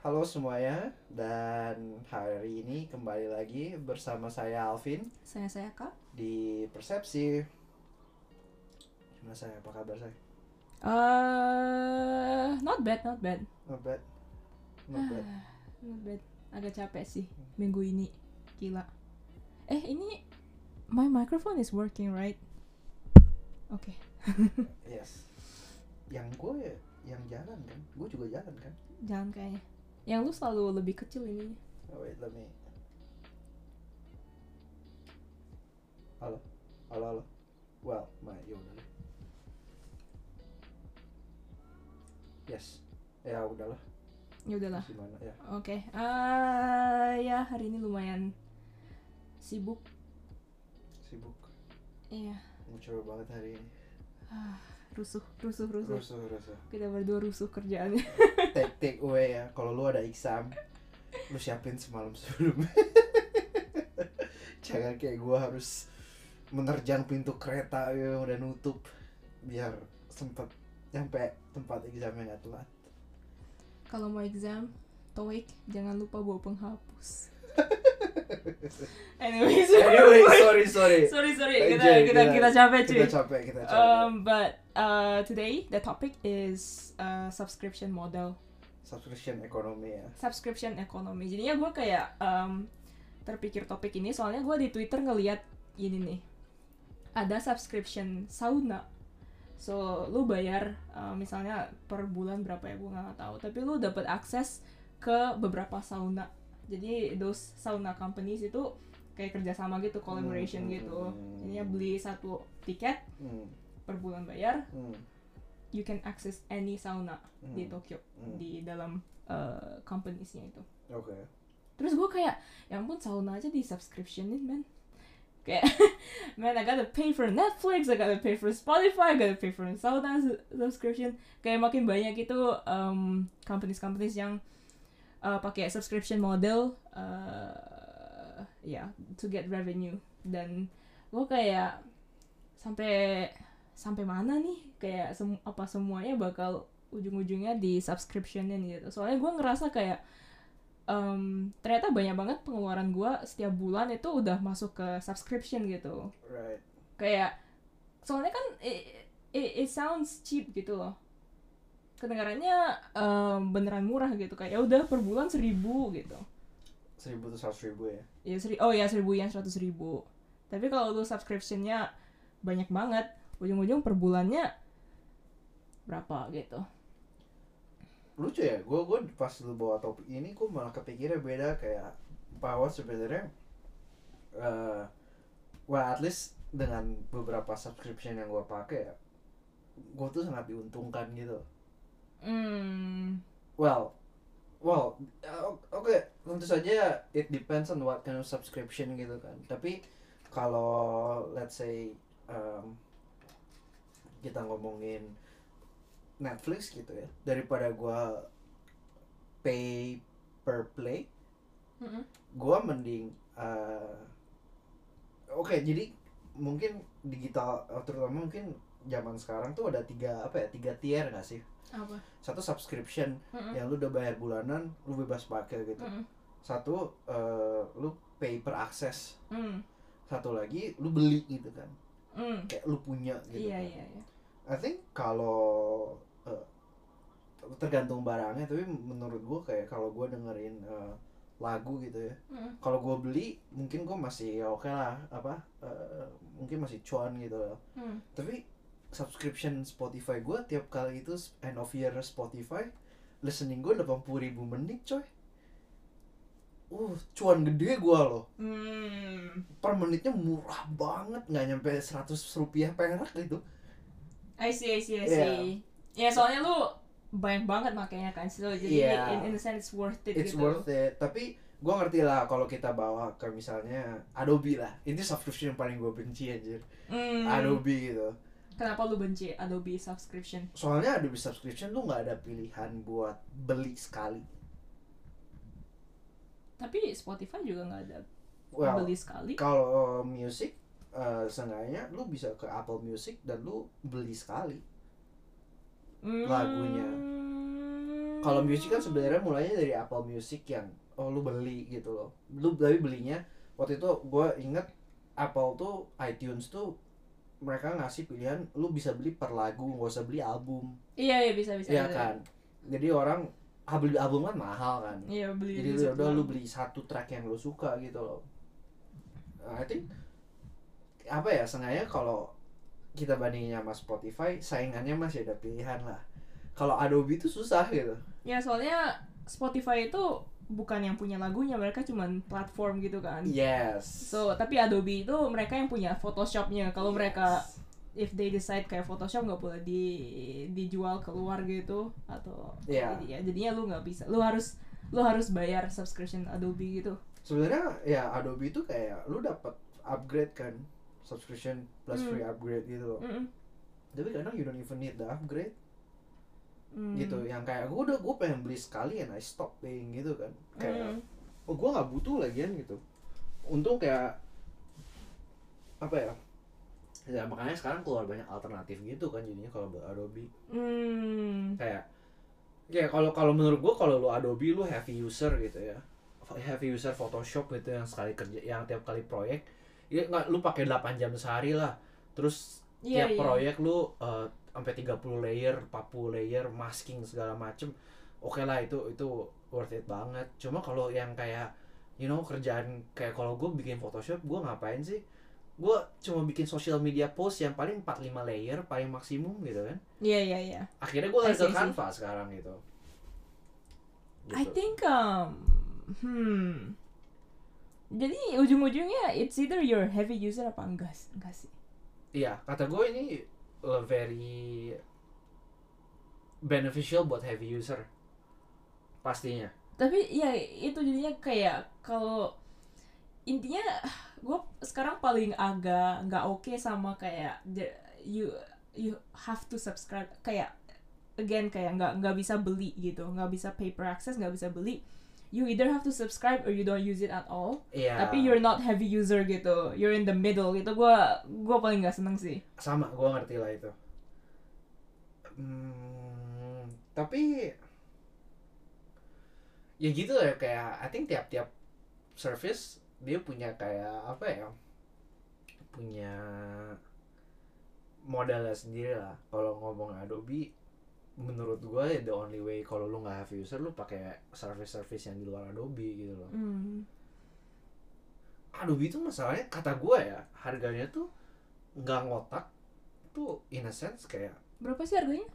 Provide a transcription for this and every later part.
Halo semuanya dan hari ini kembali lagi bersama saya Alvin Saya saya kak. di Persepsi. Gimana saya? Apa kabar saya? Uh, not bad, not bad. Not bad. Not bad. Not bad. Agak capek sih minggu ini. Gila. Eh ini my microphone is working right? Oke. Yes. Yang gue yang jalan kan? Gue juga jalan kan? Jangan kayaknya. Yang lu selalu lebih kecil ini. Oh wait, let me. Halo, halo, halo. Well, my, ya udah deh. Yes. Ya udahlah. Ya udahlah. Gimana ya? Oke. Ah ya hari ini lumayan sibuk. Sibuk. Iya. Mencoba banget hari ini. Rusuh, rusuh, rusuh. Rusuh, rusuh. Kita berdua rusuh kerjaannya. take take away ya kalau lu ada exam lu siapin semalam sebelumnya jangan kayak gua harus menerjang pintu kereta yang udah nutup biar sempet nyampe tempat examnya nggak telat Kalau mau exam, TOEIC jangan lupa bawa penghapus. Anyway sorry sorry sorry sorry Anjay, kita kita kita- kita capek cuy. kita capek kita capek Um, but uh, today the topic is uh, subscription model, subscription ekonomi ya subscription economy. Jadinya gue kayak um, terpikir topik ini soalnya gue di Twitter ngeliat ini nih, ada subscription sauna. So lu bayar uh, misalnya per bulan berapa ya gue nggak tahu, tapi lu dapat akses ke beberapa sauna. Jadi those sauna companies itu kayak kerjasama gitu, collaboration Hmm, gitu. hmm, Jadinya beli satu tiket hmm, per bulan bayar, hmm, you can access any sauna hmm, di Tokyo hmm. di dalam uh, companies-nya itu. oke Terus gue kayak, ya ampun sauna aja di subscriptionin man. Kayak, man I gotta pay for Netflix, I gotta pay for Spotify, I gotta pay for sauna su- subscription. Kayak makin banyak itu um, companies-companies yang uh, pakai subscription model, uh, ya to get revenue. Dan gue kayak sampai sampai mana nih kayak sem- apa semuanya bakal ujung-ujungnya di subscriptionin gitu. Soalnya gue ngerasa kayak em, ternyata banyak banget pengeluaran gue setiap bulan itu udah masuk ke subscription gitu right kayak soalnya kan it, it, it sounds cheap gitu loh kedengarannya em, beneran murah gitu. Kayak ya udah per bulan seribu gitu. Seribu tuh seratus ribu ya? Ya seri oh ya seribu yang seratus ribu. Tapi kalau lu subscriptionnya banyak banget. Ujung-ujung per bulannya berapa gitu. Lucu ya gue gue pas lu bawa topik ini gue malah kepikirnya beda. Kayak bahwa sebenarnya eh well at least dengan beberapa subscription yang gue pakai ya gue tuh sangat diuntungkan gitu hmm. Well well uh, oke tentu saja it depends on what kind of subscription gitu kan. Tapi kalau let's say um, kita ngomongin Netflix gitu ya daripada gua pay per play Mm-mm. gua mending uh, oke jadi mungkin digital terutama mungkin zaman sekarang tuh ada tiga apa ya tiga tier nggak sih apa satu subscription Mm-mm. yang lu udah bayar bulanan lu bebas pakai gitu Mm-mm. satu eh, lu pay per access Mm. satu lagi lu beli gitu kan Mm. kayak lu punya gitu iya kan iya iya I think kalau eh, tergantung barangnya tapi menurut gua kayak kalau gua dengerin eh, lagu gitu ya Mm. kalau gua beli mungkin gua masih oke lah apa eh, mungkin masih cuan gitu loh Mm. tapi subscription Spotify gua tiap kali itu end of year Spotify listening gue 80 ribu menit coy uh cuan gede gua loh Hmm. per menitnya murah banget nggak nyampe 100 rupiah perak gitu I see, I see, I Iya. see. Ya soalnya lu banyak banget makanya kan, so jadi Iya. in, in a sense worth it it's gitu. worth it tapi gua ngerti lah kalau kita bawa ke misalnya Adobe lah ini subscription yang paling gue benci anjir Hmm. Adobe gitu Kenapa lu benci Adobe subscription? soalnya Adobe subscription tuh nggak ada pilihan buat beli sekali Tapi Spotify juga nggak ada well beli sekali. kalau music eh seenggaknya lu bisa ke Apple Music dan lu beli sekali lagunya. Hmm. kalau music kan sebenarnya mulainya dari Apple Music yang oh lu beli gitu loh lu tapi belinya waktu itu gue inget Apple tuh iTunes tuh mereka ngasih pilihan lu bisa beli per lagu nggak usah beli album. Iya iya bisa bisa. Iya kan? Jadi orang ah, beli album kan mahal kan? Iya beli. jadi di lu udah lu beli satu track yang lu suka gitu loh. Nah, I think apa ya sengaja kalau kita bandingin sama Spotify saingannya masih ada pilihan lah. Kalau Adobe itu susah gitu. Ya soalnya Spotify itu bukan yang punya lagunya, mereka cuman platform gitu kan. yes So, tapi Adobe itu mereka yang punya Photoshopnya. Kalau mereka if they decide kayak Photoshop nggak boleh di dijual keluar gitu atau jadi ya jadinya lu nggak bisa. Lu harus lu harus bayar subscription Adobe gitu. sebenarnya ya Adobe itu kayak lu dapat upgrade kan subscription plus Hmm. free upgrade gitu loh Mm-mm. tapi kadang you don't even need the upgrade Hmm. gitu yang kayak gue udah gue pengen beli sekali and I stop paying gitu kan kayak Mm. oh gue nggak butuh lagian gitu untung kayak apa ya ya makanya sekarang keluar banyak alternatif gitu kan jadinya kalau buat Adobe Hmm. kayak ya kalau kalau menurut gue kalau lu Adobe lu heavy user gitu ya heavy user Photoshop gitu yang sekali kerja yang tiap kali proyek ya nggak lu pakai 8 jam sehari lah terus Iya, tiap iya. proyek lu eh, sampai 30 layer 40 layer masking segala macem oke lah itu itu worth it banget cuma kalau yang kayak you know kerjaan kayak kalau gue bikin Photoshop gue ngapain sih gue cuma bikin social media post yang paling 4-5 layer paling maksimum gitu kan Iya iya iya. akhirnya gue I lari I ke. Canva sekarang gitu I Gitu. think um hmm. Jadi ujung-ujungnya it's either you're heavy user apa enggak enggak sih? Iya, kata gue ini uh, very beneficial buat heavy user. Pastinya. Tapi ya itu jadinya kayak kalau intinya gue sekarang paling agak nggak oke sama kayak you you have to subscribe kayak again kayak nggak nggak bisa beli gitu nggak bisa paper access nggak bisa beli you either have to subscribe or you don't use it at all Iya. tapi you're not heavy user gitu you're in the middle gitu gue gue paling nggak seneng sih sama, gue ngerti lah itu. Hmm, tapi ya gitu ya kayak I think tiap-tiap service dia punya kayak apa ya? Punya modalnya sendiri lah. Kalau ngomong Adobe menurut gue ya the only way kalau lu nggak heavy user lu pakai service-service yang di luar Adobe gitu loh. hmm. Adobe itu masalahnya kata gue ya harganya tuh nggak ngotak tuh in a sense kayak berapa sih harganya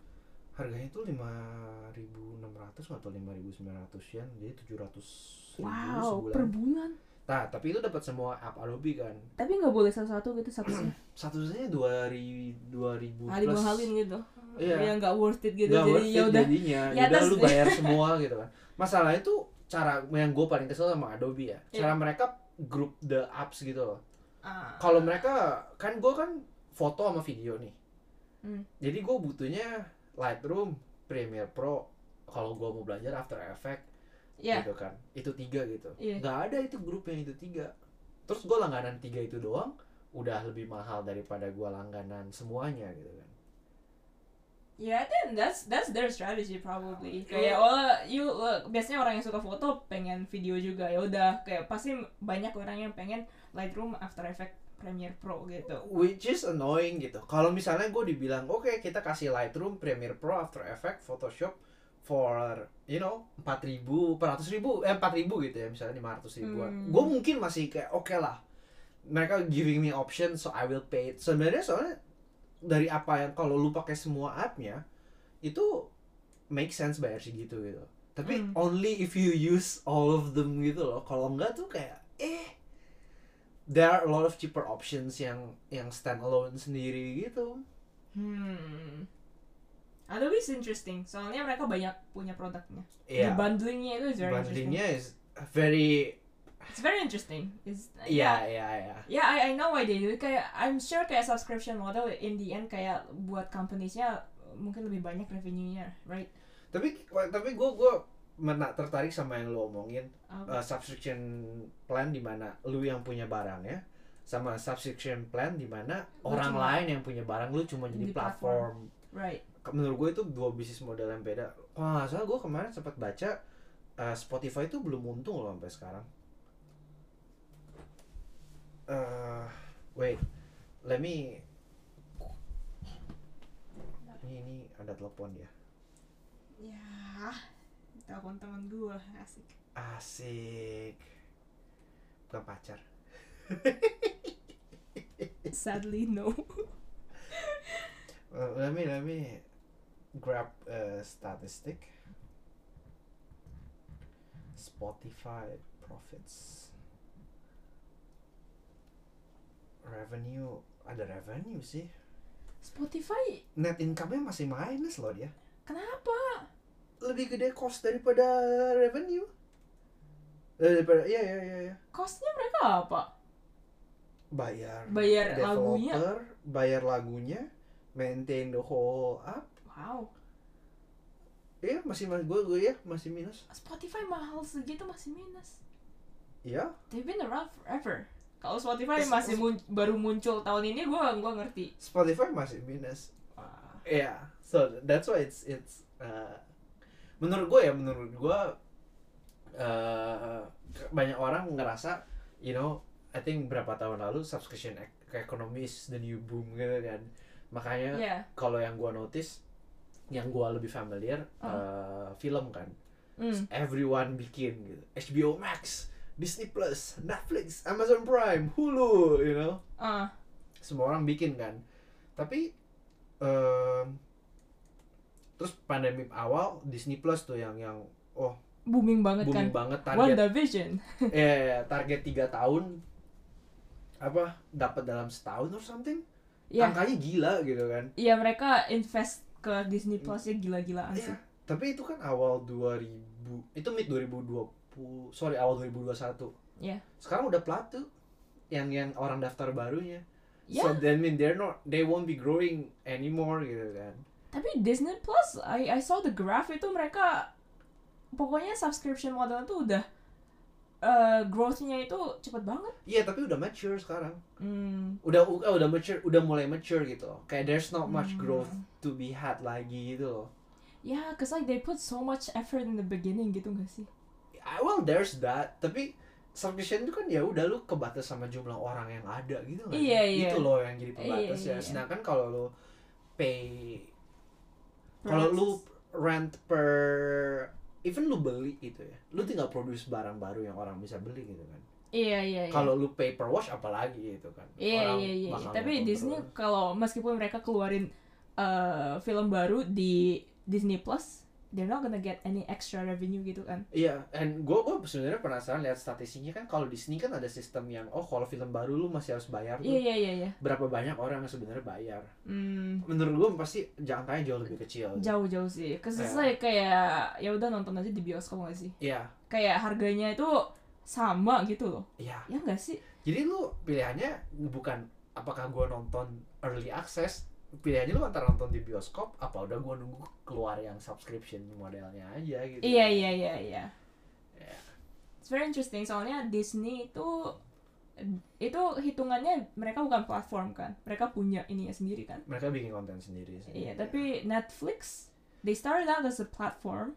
harganya tuh lima ribu enam ratus atau lima ribu sembilan ratus yen jadi tujuh ratus ribu wow sebulan. per bulan Nah tapi itu dapat semua app Adobe kan. Tapi nggak boleh satu-satu gitu subsnya satu satunya dua ribu dua ribu ah dimahalin gitu. Iya. ya nggak worth it gitu. Nggak jadi worth ya it udah. jadinya. Ya ya udah lu bayar semua gitu kan. Masalahnya tuh cara yang gue paling kesel sama Adobe ya. Iya. cara mereka grup the apps gitu loh. Ah. kalau mereka kan gue kan foto sama video nih. Hmm. jadi gue butuhnya Lightroom Premiere Pro. Kalau gue mau belajar After Effects ya gitu kan itu tiga gitu Iya. nggak ada itu grup yang itu tiga terus gue langganan tiga itu doang udah lebih mahal daripada gue langganan semuanya gitu kan Ya, then that's that's their strategy probably. Iya. Kayak oh you look, biasanya orang yang suka foto pengen video juga ya udah kayak pasti banyak orang yang pengen Lightroom, After Effects, Premiere Pro gitu. which is annoying gitu kalau misalnya gue dibilang oke kita kasih Lightroom Premiere Pro After Effects Photoshop for you know empat ribu empat ratus ribu eh empat ribu gitu ya misalnya lima ratus ribuan Hmm. gue mungkin masih kayak oke lah mereka giving me option so I will pay it sebenarnya soalnya dari apa yang kalau lu pakai semua appnya itu make sense bayar segitu gitu tapi Hmm. only if you use all of them gitu loh kalau enggak tuh kayak eh there are a lot of cheaper options yang yang standalone sendiri gitu Hmm. Adobe is interesting. Soalnya mereka banyak punya produknya. Iya. The bundlingnya itu is very Bandingnya is very interesting. It's very interesting. It's, iya iya iya Yeah, I, I know why they do. Kayak I'm sure kayak subscription model in the end kayak buat companies-nya mungkin lebih banyak revenue-nya, right? tapi tapi gue gue mena- tertarik sama yang lo omongin Apa? uh, subscription plan di mana lu yang punya barangnya sama subscription plan di mana orang cuma lain yang punya barang lu cuma jadi di platform. right. Menurut gue itu dua bisnis model yang beda. Kalau nggak salah gue kemarin sempat baca eh, Spotify itu belum untung loh sampai sekarang. Eh wait let me ini ini ada telepon ya ya telepon teman gue asik. Asik. Bukan pacar. Sadly no. Uh, let me let me grab a statistic. Spotify profits. Revenue ada revenue sih. Spotify Net income-nya masih minus loh dia. kenapa Lebih gede cost daripada revenue. Eh, daripada iya iya iya iya. costnya mereka apa Bayar Bayar lagunya. bayar lagunya, maintain the whole app. Wow Iya masih mas gue gue ya masih minus. Spotify mahal segitu masih minus Iya. they've been around forever kalau Spotify Terus- masih mun- baru muncul tahun ini gue gua ngerti Spotify masih minus. Wah. Yeah, so that's why it's it's uh, menurut gue ya menurut gue uh, banyak orang ngerasa you know I think berapa tahun lalu subscription ec- economy is the new boom gitu kan makanya ya kalau yang gue notice yang gue lebih familiar uh, film kan. Hmm. everyone bikin gitu. HBO Max Disney Plus Netflix Amazon Prime Hulu you know. Ah. Semua orang bikin kan. Tapi em, terus pandemi awal Disney Plus tuh yang yang oh booming banget booming kan? banget target WandaVision. Ya ya, ya, target tiga tahun apa dapat dalam setahun or something? Ya angkanya gila gitu kan. Iya mereka invest ke Disney Plus ya gila-gilaan ya sih. tapi itu kan awal 2000 itu mid 2020 sorry awal 2021 Iya. sekarang udah platu yang yang orang daftar barunya. Ya, so that mean they're not they won't be growing anymore gitu kan. Tapi Disney Plus, I I saw the graph itu mereka pokoknya subscription model tuh udah eh growth-nya itu cepet banget. Iya tapi udah mature sekarang. Hmm. Udah uh, udah mature, udah mulai mature gitu. Kayak there's not much Hmm. growth to be had lagi gitu loh. Yeah, cause like they put so much effort in the beginning gitu gak sih? Ah, Well there's that, tapi subscription itu kan ya udah lu kebatas sama jumlah orang yang ada gitu kan. Iya, iya. Itu loh yang jadi pembatas Iya, ya. iya. Sedangkan kalau lu pay kalau lu rent per even lu beli gitu ya. Lu tinggal produce barang baru yang orang bisa beli gitu kan. Iya iya iya. Kalau lu pay per watch apalagi gitu kan. Iya Orang iya iya. Tapi Disney kalau meskipun mereka keluarin eh, film baru di Disney Plus, they're not gonna get any extra revenue gitu kan? Iya, and gue gue sebenarnya penasaran lihat statistiknya kan kalau Disney kan ada sistem yang oh kalau film baru lu masih harus bayar Iya iya iya iya. berapa banyak orang yang sebenarnya bayar. Hmm. Menurut gue pasti jangkanya jauh lebih kecil. Jauh-jauh sih. Cause it's Iya. like kayak ya udah nonton aja di bioskop gak sih? Iya, Kayak harganya itu sama gitu loh. iya. Ya enggak sih? Jadi lu pilihannya bukan apakah gue nonton early access, pilihannya lu antara nonton di bioskop apa udah gue nunggu keluar yang subscription modelnya aja gitu. Iya iya iya iya. Iya. It's very interesting soalnya Disney itu itu hitungannya mereka bukan platform kan mereka punya ininya sendiri kan Mereka bikin konten sendiri sih. iya tapi Netflix they started out as a platform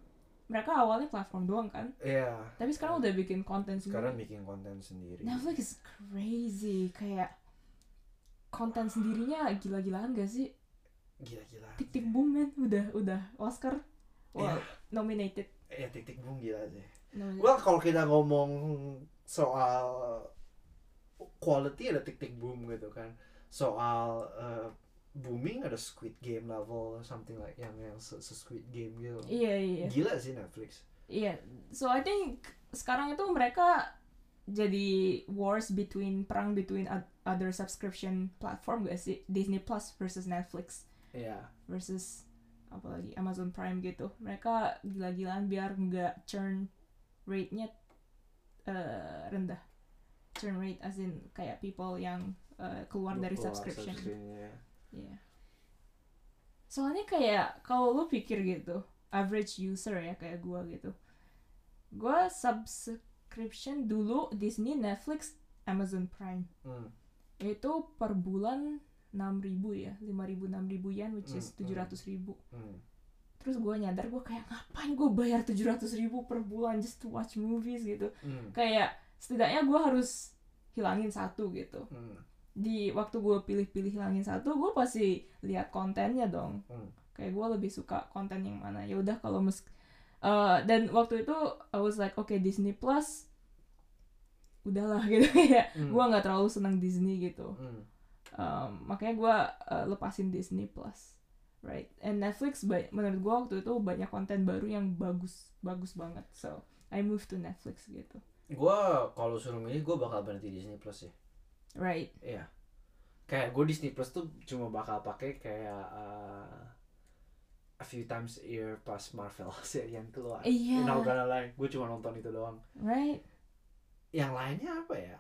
mereka awalnya platform doang kan Iya. tapi sekarang udah bikin konten sekarang sendiri bikin konten sendiri. Netflix is crazy kayak konten sendirinya gila-gilaan gak sih Gila-gila. tik tik boom man udah udah Oscar Iya. well, nominated Ya titik boom gila sih. Nominated. Well, kalau kita ngomong soal quality ada titik boom gitu kan. Soal uh, booming ada Squid Game level something like yang yang se, se Squid Game gitu. iya iya Gila sih Netflix. Iya, so I think sekarang itu mereka jadi wars between perang between other subscription platform gak sih? Disney Plus versus Netflix Iya. versus apalagi Amazon Prime gitu. Mereka gila-gilaan biar nggak churn rate-nya eh, rendah. Churn rate as in kayak people yang eh, keluar dari Keluar subscription. subscription-nya. Iya. Soalnya kayak kalau lu pikir gitu, average user ya kayak gua gitu. Gua subscription dulu Disney, Netflix, Amazon Prime. Hmm. Itu per bulan enam ribu ya lima ribu enam ribu yen which is Hmm, tujuh ratus ribu Hmm. terus gue nyadar gue kayak ngapain gue bayar tujuh ratus ribu per bulan just to watch movies gitu Hmm. kayak setidaknya gue harus hilangin satu gitu Hmm. di waktu gue pilih-pilih hilangin satu gue pasti lihat kontennya dong Hmm. kayak gue lebih suka konten yang mana ya udah kalau mes eh, dan waktu itu I was like oke Disney Plus udahlah gitu kayak Hmm. gue nggak terlalu senang Disney gitu Hmm. Um, makanya gue uh, lepasin Disney Plus right and Netflix menurut gue waktu itu banyak konten baru yang bagus bagus banget so I move to Netflix gitu Gua kalau suruh milih gue bakal berhenti Disney Plus sih. right Iya. Kayak gue Disney Plus tuh cuma bakal pakai kayak uh, a few times a year pas Marvel serial keluar. Iya. Not gonna lie, gue cuma nonton itu doang. right Yang lainnya apa ya?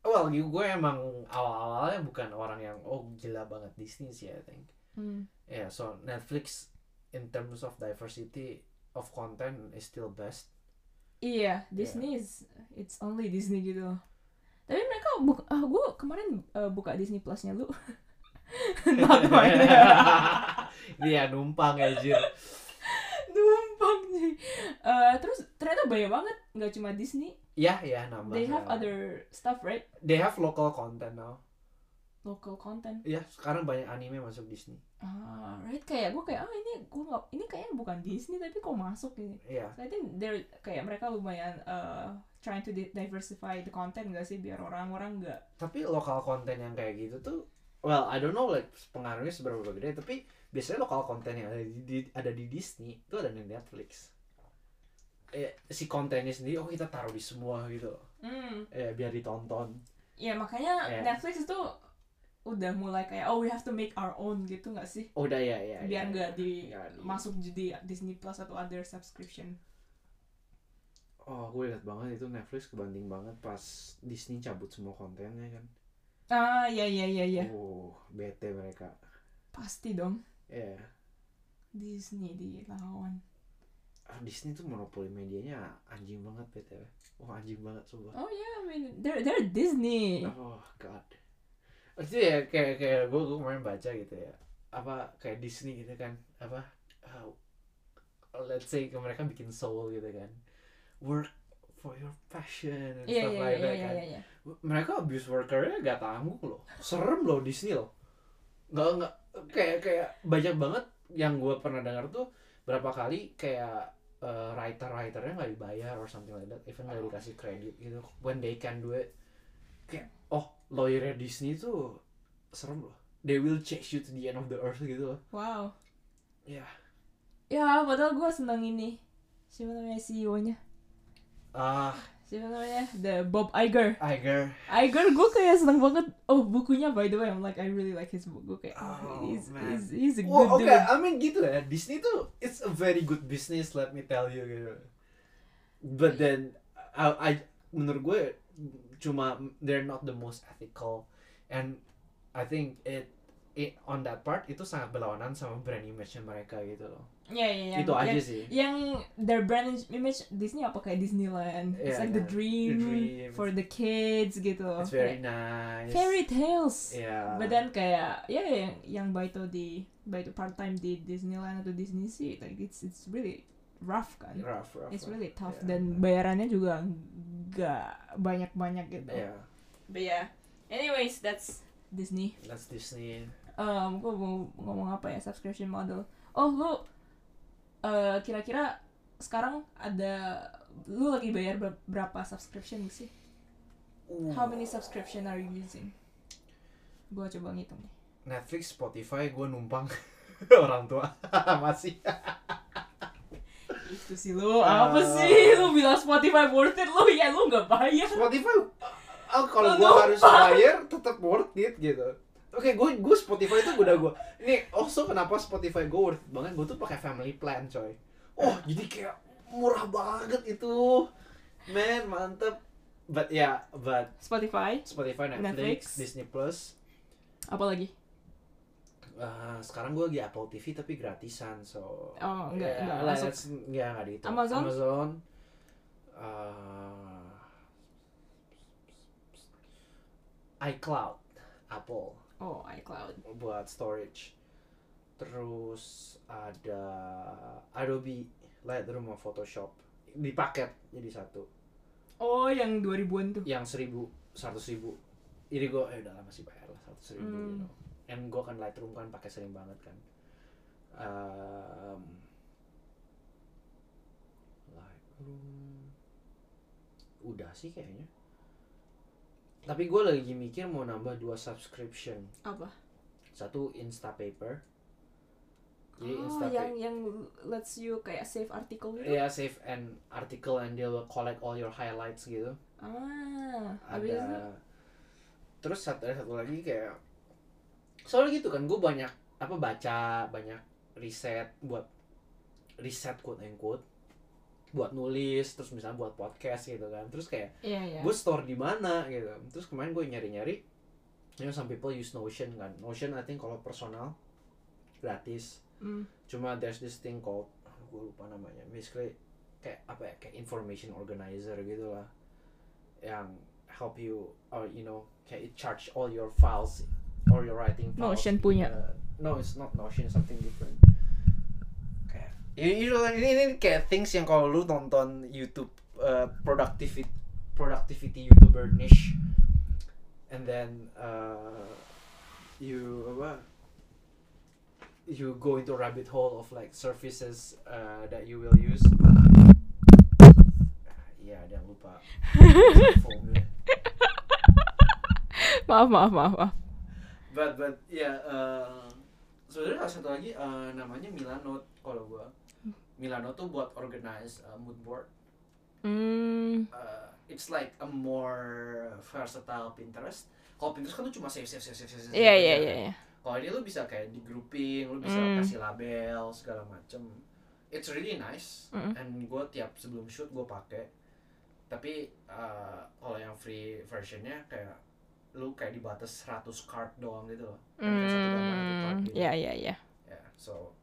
Well, gue emang awal-awalnya bukan orang yang oh gila banget Disney sih, I think. Hmm. Yeah, so Netflix in terms of diversity of content is still best. Iya, Disney is it's only Disney gitu. Tapi mereka buk ah gue kemarin uh, buka Disney Plusnya lu. Not mine. Iya numpang ya Eh, terus ternyata banyak banget, nggak cuma Disney. Ya ya nambah. They have other stuff, right? They have local content now. Local content. Iya sekarang banyak anime masuk Disney. Ah, right kayak gue kayak ah ini gue nggak ini kayaknya bukan Disney tapi kok masuk ini. Iya. So I think they're kayak mereka lumayan uh, trying to di- diversify the content gak sih biar orang-orang nggak Tapi lokal konten yang kayak gitu tuh, well I don't know like pengaruhnya seberapa gede. Tapi biasanya lokal konten yang ada di, di- ada di Disney itu ada di Netflix. Eh, si kontennya sendiri oh kita taruh di semua gitu. Hmm. Eh biar ditonton. Ya makanya Iya. Netflix itu udah mulai kayak oh we have to make our own gitu nggak sih? Oh, udah ya ya. Biar ya, nggak ya. di di- masuk jadi Disney Plus atau other subscription. Oh, gue liat banget itu Netflix kebanting banget pas Disney cabut semua kontennya kan. Ah ya ya ya ya Oh, bete mereka. pasti dong Ya, Disney dilawan. Ah, Disney tuh monopoli medianya anjing banget btw. Wah anjing banget sumpah. Oh yeah, I mean they're they're Disney. Oh god. Itu ya kayak kayak gue gue kemarin baca gitu ya. Apa kayak Disney gitu kan. Apa uh, let's say mereka bikin soul gitu kan. Work for your passion and Iya stuff iya like iya that iya kan. iya. iya. mereka abuse workernya gak tanggung loh serem loh Disney loh nggak nggak kayak kayak banyak banget yang gue pernah dengar tuh berapa kali kayak uh, writer writernya nggak dibayar or something like that even nggak dikasih kredit gitu when they can do it kayak oh lawyernya Disney tuh serem loh they will chase you to the end of the earth gitu loh Wow. ya Ya padahal gue seneng ini. Siapa namanya CEO-nya? ah Siapa namanya? The Bob Iger. Iger Iger gue kayak seneng banget. Oh bukunya by the way, I'm like I really like his book. Gue kayak Oh, he's, man. he's, he's a Well, good oke, dude. I mean gitu ya. Disney tuh it's a very good business, let me tell you gitu. But then I, I menurut gue cuma they're not the most ethical and I think it, it on that part itu sangat berlawanan sama brand image mereka gitu loh. Iya iya iya. itu aja Yang- sih. Yang their brand image Disney apa kayak Disneyland. It's Yeah, like the yeah. dream, The dream. for the kids gitu. It's very Kayak nice. fairy tales. Yeah. But then kayak ya yang yang Baito di Baito part time di Disneyland atau Disney sih like it's it's really rough kan. rough, rough. It's really tough Yeah. dan bayarannya juga nggak banyak-banyak gitu. Yeah, But yeah. Anyways, that's Disney. that's Disney. Um, gue mau ngomong apa ya subscription model. Oh lu eh, kira-kira sekarang ada lu lagi bayar ber- berapa subscription sih? How many subscription are you using? Gua coba ngitung nih. Netflix, Spotify, gue numpang orang tua masih. Itu sih lu apa sih? Lu bilang Spotify worth it lu ya lu nggak bayar. Spotify oh, kalau gue harus bayar tetap worth it gitu oke gue gue Spotify itu udah gue ini also kenapa Spotify gue worth banget? Gue tuh pakai family plan coy. Oh jadi kayak murah banget itu. Man mantep. But ya yeah, but Spotify? Spotify Netflix, Netflix. Disney Plus. Apa lagi? eh, sekarang gue lagi Apple TV tapi gratisan so Oh, enggak- ya, enggak masuk. enggak enggak di itu. Amazon? Amazon. Eh, iCloud Apple Oh, iCloud. buat storage terus ada Adobe Lightroom sama Photoshop di paket jadi satu Oh, yang 2000-an tuh. yang seribu seratus ribu jadi gue eh udah lah masih bayar lah seratus ribu Hmm. you know. and gue kan Lightroom kan pakai sering banget kan Em, Lightroom udah sih kayaknya tapi gue lagi mikir mau nambah dua subscription. Apa? satu Instapaper jadi oh, Instapaper yang yang lets you kayak save artikel gitu. ya save an article and they will collect all your highlights gitu. Ah, itu? Ada terus satu ada satu lagi kayak soalnya gitu kan gue banyak apa baca banyak riset buat riset quote and quote buat nulis terus misalnya buat podcast gitu kan. Terus kayak Iya, iya. gue store di mana? gitu. Terus kemarin gue nyari nyari you know some people use Notion kan. Notion I think kalau personal gratis. Hmm. cuma there's this thing called gue lupa namanya. Basically kayak apa ya? Kayak information organizer gitu lah. Yang help you or you know kayak it charge all your files or your writing files Notion punya. a- no it's not Notion something different kayak ini, ini, ini, kayak things yang kalau lu nonton YouTube uh, productivity productivity youtuber niche and then uh, you apa you go into rabbit hole of like services uh, that you will use. Iya, ada yang lupa. Maaf, maaf, maaf, maaf. but but ya uh, sebenarnya satu lagi uh, namanya Milano kalau gua. Milano tuh buat organize uh, mood board. Hmm. Uh, it's like a more versatile Pinterest. Kalau Pinterest kan tuh cuma save save save save save. Iya, iya, iya, iya. Kalau ini lu bisa kayak di grouping, lu bisa Hmm. kasih label segala macem. It's really nice. Mm. And gue tiap sebelum shoot gue pakai. Tapi uh, kalau yang free versionnya kayak lu kayak dibatas 100 card doang gitu loh. Kan Hmm. gitu. Iya, iya, iya. Ya, so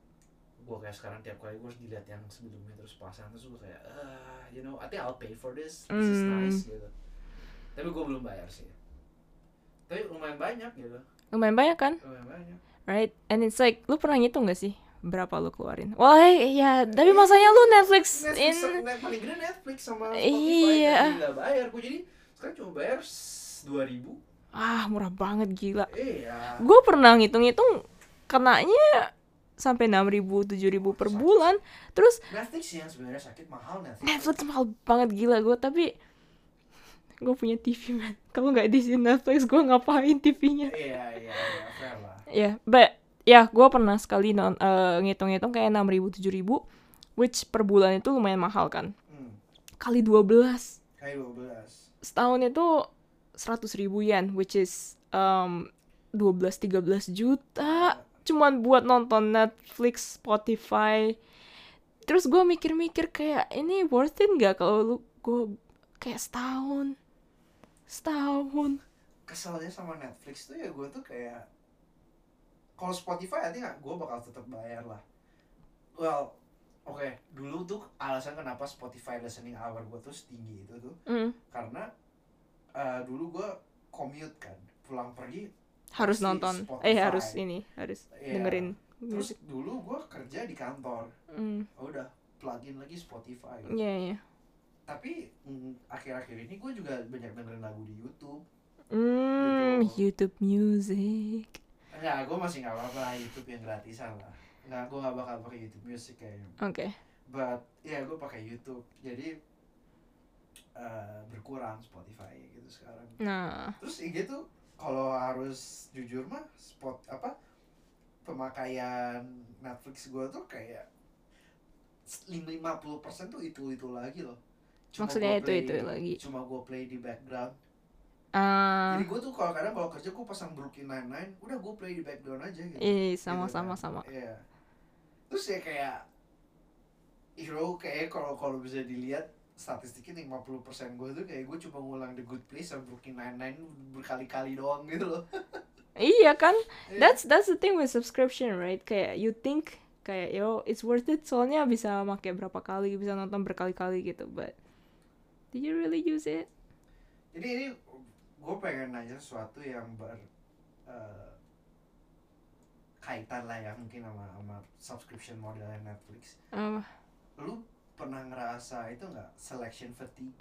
gue kayak sekarang tiap kali gue harus dilihat yang sebelumnya terus pasang terus gue kayak ah you know I think I'll pay for this this is Hmm. nice gitu tapi gue belum bayar sih tapi lumayan banyak gitu Lumayan banyak kan? lumayan banyak Right? And it's like, lu pernah ngitung gak sih? Berapa lu keluarin? Wah, ya, tapi masanya lu Netflix, Netflix in... paling gede Netflix sama Spotify Iya. nggak bayar gue jadi sekarang cuma bayar dua ribu Ah, murah banget, gila. iya Gue pernah ngitung-ngitung, kenanya sampai 6 ribu, 7 ribu per Sakit. bulan. Terus Netflix yang sebenarnya sakit mahal Netflix Netflix mahal banget gila gue, tapi gue punya TV man. Kalau nggak di sini Netflix, gue ngapain TV-nya? iya iya iya fair lah Ya, but ya gue pernah sekali non, eh, ngitung-ngitung kayak 6 ribu, 7 ribu, which per bulan itu lumayan mahal kan. hmm. Kali 12 kayak 12 setahun itu 100 ribu yen, which is um, 12-13 juta. Cuman buat nonton Netflix, Spotify. Terus gue mikir-mikir kayak ini worth it nggak kalau lu gue kayak setahun, setahun. keselnya sama Netflix tuh ya gue tuh kayak kalau Spotify nanti nggak gue bakal tetap bayar lah well oke dulu tuh alasan kenapa Spotify listening hour gue tuh setinggi itu tuh Mm, karena eh, dulu gue commute kan pulang pergi harus nonton. Spotify. Eh harus ini, harus Iya. dengerin terus musik. dulu gue kerja di kantor Mm, oh, udah plugin lagi Spotify Iya, iya. tapi mm, akhir-akhir ini gue juga banyak dengerin lagu di YouTube Mm, Gitu. YouTube Music. Enggak, gue masih nggak apa-apa YouTube yang gratisan lah. Enggak, gue nggak bakal pakai YouTube Music kayaknya. Oke. But ya gue pakai YouTube. Jadi eh, berkurang Spotify gitu sekarang. Nah, Terus IG tuh kalau harus jujur mah spot apa pemakaian Netflix gue tuh kayak 50% tuh itu itu lagi loh. Maksudnya gua itu- play- itu lagi. Cuma gue play di background. ah, Jadi gue tuh kalau kadang kalau kerja gue pasang Brooklyn Nine Nine, udah gue play di background aja gitu. eh Gitu sama kan. sama sama. Iya. Terus ya kayak Hero kayak kalau kalau bisa dilihat statistiknya 50% gue tuh kayak gue cuma ngulang The Good Place sama Brooklyn Nine-Nine berkali-kali doang gitu loh. Iya kan? Iya. That's that's the thing with subscription, right? Kayak you think kayak yo it's worth it soalnya bisa pakai berapa kali, bisa nonton berkali-kali gitu, but did you really use it? Jadi ini gue pengen nanya sesuatu yang ber eh, kaitan lah ya mungkin sama sama subscription modelnya Netflix Apa? lu pernah ngerasa itu nggak selection fatigue?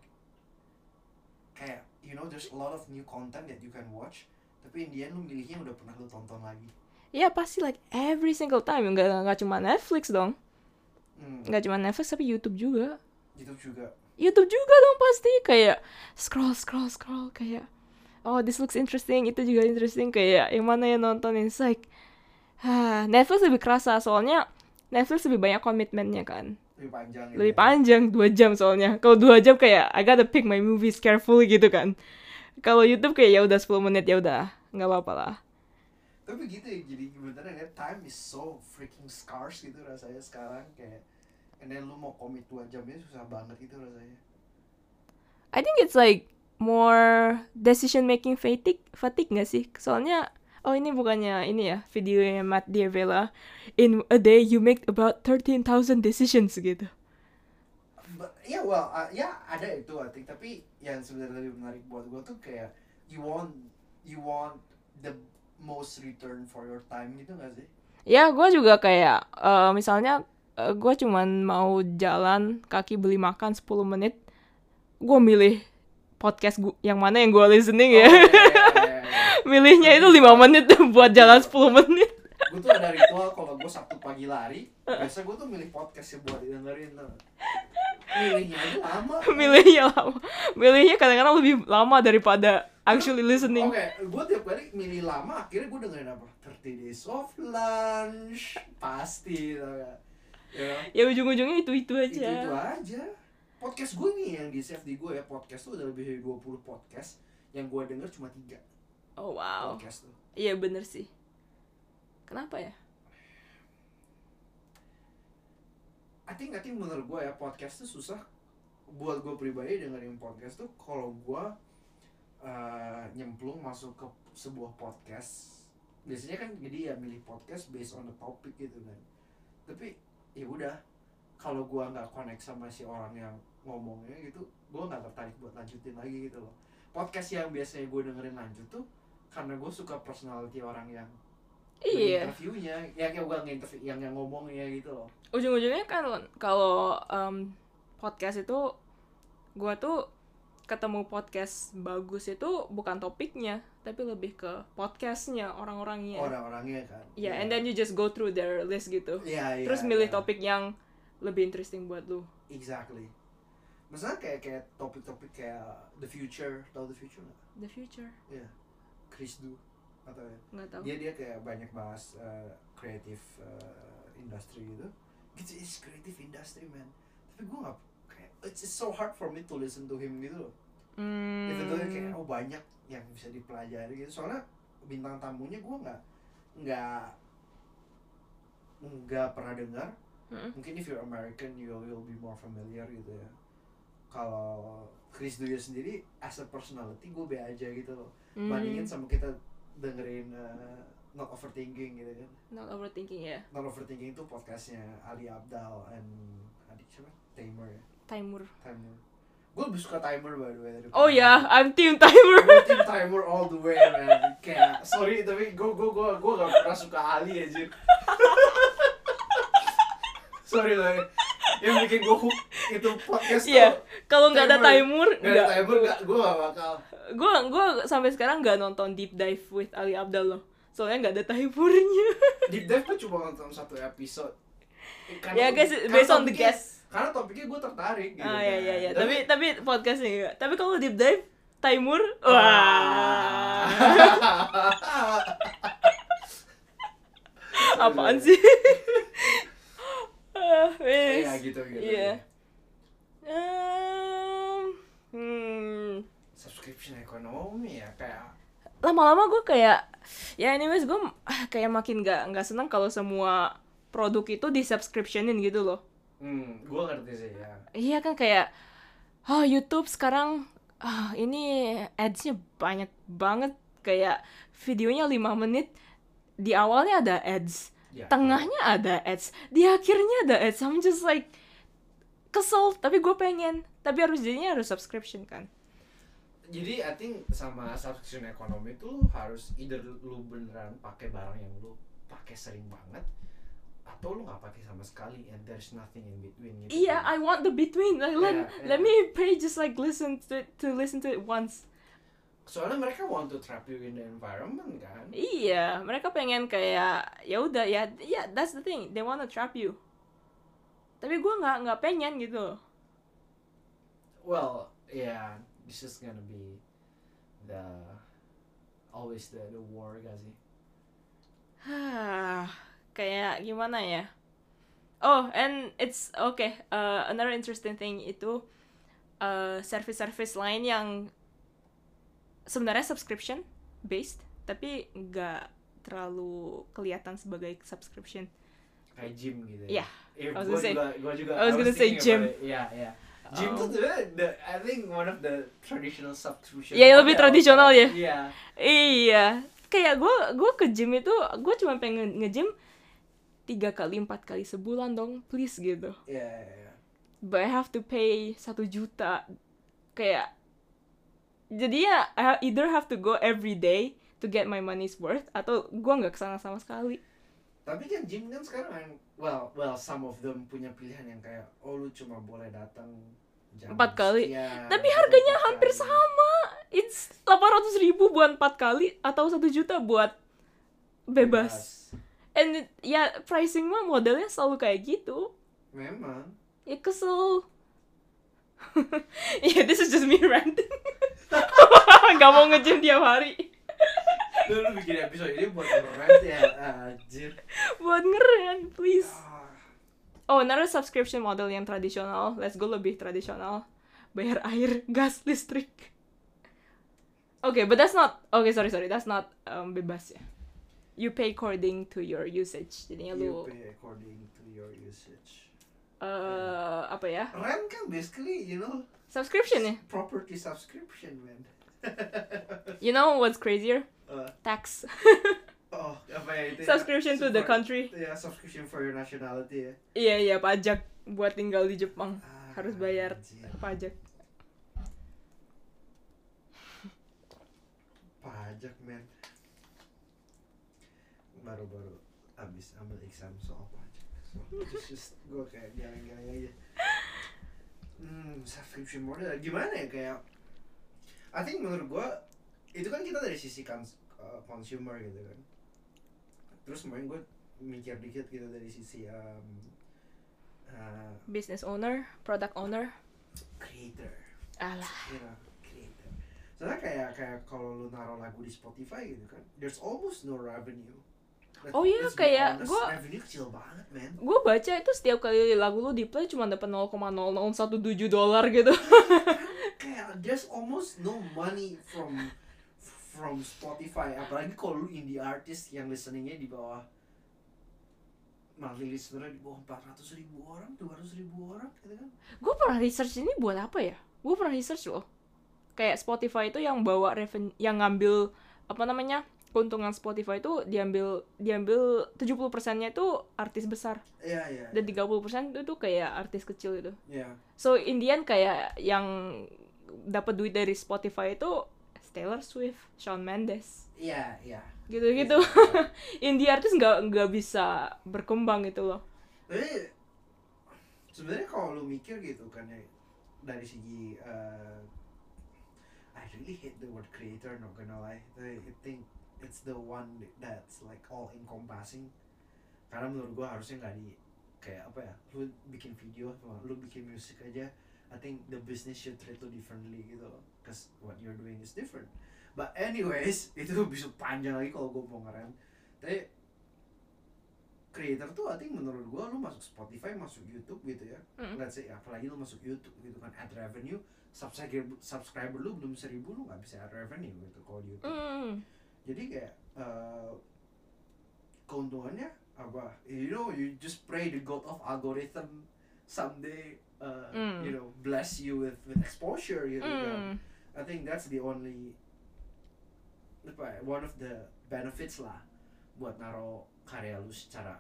Kayak you know there's a lot of new content that you can watch tapi in the end lu milihnya udah pernah lu tonton lagi. Ya pasti like every single time. Nggak nggak cuma Netflix dong, hmm, nggak cuma Netflix tapi YouTube juga. YouTube juga. YouTube juga dong pasti. Kayak scroll scroll scroll. Kayak oh this looks interesting itu juga interesting. Kayak yang mana yang nonton it's like Netflix lebih kerasa. Soalnya Netflix lebih banyak komitmennya kan lebih panjang gitu lebih ya. panjang dua jam soalnya. Kalau dua jam kayak I gotta pick my movies carefully gitu kan. Kalau YouTube kayak ya udah 10 menit ya udah. Nggak apa-apa lah. Tapi gitu ya jadi beneran ya time is so freaking scarce gitu rasanya sekarang kayak and then lu mau komit dua jamnya susah banget gitu rasanya. I think it's like more decision making fatigue fatigue nggak sih? Soalnya oh ini bukannya ini ya videonya Matt Diavela in a day you make about 13,000 decisions gitu. Ya well uh, ya ada itu I think. Tapi yang sebenarnya lebih menarik buat gue tuh kayak you want you want the most return for your time gitu gak sih? Ya gue juga kayak eh, misalnya gue cuman mau jalan kaki beli makan 10 menit gue milih podcast gua, yang mana yang gue listening ya. Oh, iya, iya, iya, iya. Milihnya itu 5 menit buat jalan 10 menit. Gue tuh ada ritual kalau gue sabtu pagi lari biasa gue tuh milih podcast ya buat dengerin milihnya aja lama. Milihnya lama. Milihnya kadang-kadang lebih lama daripada actually listening. Oke, gue tiap kali milih lama, akhirnya gue dengerin apa? 30 Days of Lunch, pasti? Ya, ya ujung-ujungnya itu itu itu, aja. Itu aja. Podcast gue nih yang di save di gue ya, podcast tuh udah lebih dari 20 podcast. Yang gue denger cuma 3 oh wow. Podcast tuh. Iya bener sih. Kenapa ya? I think, I think menurut gue ya, podcast tuh susah. Buat gue pribadi dengerin podcast tuh kalau gue uh, nyemplung masuk ke sebuah podcast biasanya kan jadi ya milih podcast based on the topic gitu kan. Tapi ya udah kalau gua nggak connect sama si orang yang ngomongnya gitu gua nggak tertarik buat lanjutin lagi gitu loh. Podcast yang biasanya gue dengerin lanjut tuh karena gue suka personality orang yang iya. interviewnya yang yang gua nginterview yang yang ngomongnya gitu loh. Ujung-ujungnya kan kalau em, podcast itu gua tuh ketemu podcast bagus itu bukan topiknya tapi lebih ke podcastnya orang-orangnya. Orang-orangnya kan. Ya and then you just go through their list gitu. Iya, iya, terus milih iya. topik yang lebih interesting buat lu. Exactly. Misalnya kayak kayak topik-topik kayak the future. Tau the future nggak? The future. Iya, Chris Du atau ya? nggak tahu dia dia kayak banyak bahas uh, creative uh, industry gitu. It's, it's creative industry man. Tapi gue nggak kayak it's, it's so hard for me to listen to him gitu loh. hmm. Even though kayak oh banyak yang bisa dipelajari gitu. Soalnya bintang tamunya gue nggak nggak nggak pernah dengar. Mm-mm. Mungkin if you're American you will be more familiar gitu ya. Kalau Chris Duya sendiri as a personality gue be aja gitu loh. Hmm. bandingin sama kita dengerin uh, not overthinking gitu kan. Not overthinking ya. Not overthinking itu podcastnya Ali Abdal and adik siapa? Timer ya? Timer. Timer. Gue lebih suka Timer by the way daripada- oh ya I'm team timer. Gue tim Timer all the way man. Kayak sorry tapi gue gue gue gue gak pernah suka Ali aja sorry lah yang bikin gue hook itu podcast Iya. tuh. kalau nggak ada Timer. timer Gak ada nggak. Timer gak gue gak bakal. Gue gue sampai sekarang nggak nonton deep dive with Ali Abdal loh. Soalnya nggak ada timernya. Deep Dive gue cuma nonton satu episode. Karena- ya guys karena based on the guest Karena topiknya gue tertarik gitu ah ya ya ya Dan- tapi tapi podcastnya enggak tapi kalau deep dive timer Ah. wah. Apaan sih wes Iya gitu gitu iya. Em, hmm. Subscription ekonomi ya kayak lama-lama gue kayak ya anyways gue kayak makin nggak nggak seneng kalau semua produk itu di subscriptionin gitu loh. Hmm, gue ngerti sih ya. Iya kan kayak oh YouTube sekarang ah ini adsnya banyak banget. Kayak videonya 5 menit di awalnya ada ads Ya, tengahnya ada ads di akhirnya ada ads I'm just like kesel tapi gue pengen tapi harus jadinya harus subscription kan Jadi I think sama subscription ekonomi itu harus either lu beneran pakai barang yang lu pakai sering banget atau lu nggak pakai sama sekali and there's nothing in between gitu Iya, kan. I want the between. Like, let, Yeah, let yeah. me pay just like listen to to listen to it once. Soalnya mereka want to trap you in the environment kan Iya, mereka pengen kayak ya udah ya, ya that's the thing. They wanna trap you. Tapi gua nggak nggak pengen gitu. well yeah this is gonna be the always the the war gak sih kayak gimana ya? Oh, and it's okay. Uh, another interesting thing itu uh, service-service lain yang sebenarnya subscription based, tapi nggak terlalu kelihatan sebagai subscription. kayak gym gitu ya Yeah, Eh, I was gonna say- juga, gua juga I was gonna say gym. it. yeah yeah gym Oh. tuh sebenarnya the I think one of the traditional subscription Iya, lebih model. tradisional ya. iya Iya, kayak gue gue ke gym itu gue cuma pengen nge-gym tiga kali empat kali sebulan dong, please gitu. iya iya, iya. But I have to pay satu juta, kayak jadi ya I either have to go every day to get my money's worth atau gue nggak ke sana sama sekali. tapi kan gym kan sekarang yang well well some of them punya pilihan yang kayak oh lu cuma boleh datang Empat kali. sekian, Tapi harganya hampir kali. sama. It's 800 ribu buat empat kali atau satu juta buat bebas. And it- ya pricing mah modelnya selalu kayak gitu. memang Ya kesel. yeah, this is just me ranting. Gak mau nge-gym tiap hari. lu, lu bikin episode ini buat rant ya anjir Buat ngeren, please. Ah, Oh, another subscription model yang tradisional. Let's go lebih tradisional. Bayar air, gas, listrik. Okay, but that's not... Okay, sorry, sorry. That's not um, bebas ya. You pay according to your usage. Jadinya you lu... pay according to your usage eh apa ya? rent kan basically you know Subscription ya? property subscription man You know what's crazier? Uh, Tax. oh apa ya itu ya? Subscription to the country. ya subscription for your nationality ya Iya, iya, pajak buat tinggal di Jepang. Ah, Harus bayar anjir. pajak. pajak men baru-baru abis ambil exam soal pajak so just, just gue kayak geleng-geleng aja hmm subscription model gimana ya kayak I think menurut gue itu kan kita dari sisi cons- uh, consumer gitu kan terus kemarin gue mikir dikit gitu dari sisi um, uh, Business owner, product owner. creator Alah. you know, creator. Soalnya kayak kayak kalau lu naruh lagu di Spotify gitu kan, there's almost no revenue. Oh iya, kayak revenue kecil banget. Gue baca itu setiap kali lagu lu di play cuma dapat 0,0017 dolar gitu. kayak there's almost no money from from Spotify. Apalagi kalau lu indie artist yang listeningnya di bawah monthly listener di bawah 400 ribu orang, 200 ribu orang gitu kan. gue pernah research ini buat apa ya? Gue pernah research loh. Kayak Spotify itu yang bawa revenue, yang ngambil apa namanya keuntungan Spotify itu diambil diambil 70 persennya itu artis besar Iya, iya. dan 30 persen itu tuh kayak artis kecil itu. Iya. So in the end kayak yang dapat duit dari Spotify itu Taylor Swift, Shawn Mendes, Iya, iya. gitu-gitu. Indie artis nggak nggak bisa berkembang gitu loh. Tapi sebenarnya kalau lu mikir gitu kan ya dari segi uh, I really hate the word creator not gonna lie. I think it's the one that's like all encompassing. Karena menurut gua harusnya nggak di kayak apa ya lu bikin video lu bikin musik aja I think the business should treat you differently gitu loh cause what you're doing is different but anyways itu bisa panjang lagi kalau gue mau ngeren tapi creator tuh I think menurut gua lu masuk Spotify masuk YouTube gitu ya Mm. let's say apalagi lu masuk YouTube gitu kan ad revenue subscriber subscriber lu belum seribu lu nggak bisa ad revenue gitu kalau YouTube Mm. Jadi kayak eh, keuntungannya apa you know you just pray the god of algorithm someday uh, Mm. you know bless you with with exposure gitu kan Mm. I think that's the only apa one of the benefits lah buat naro karya lu secara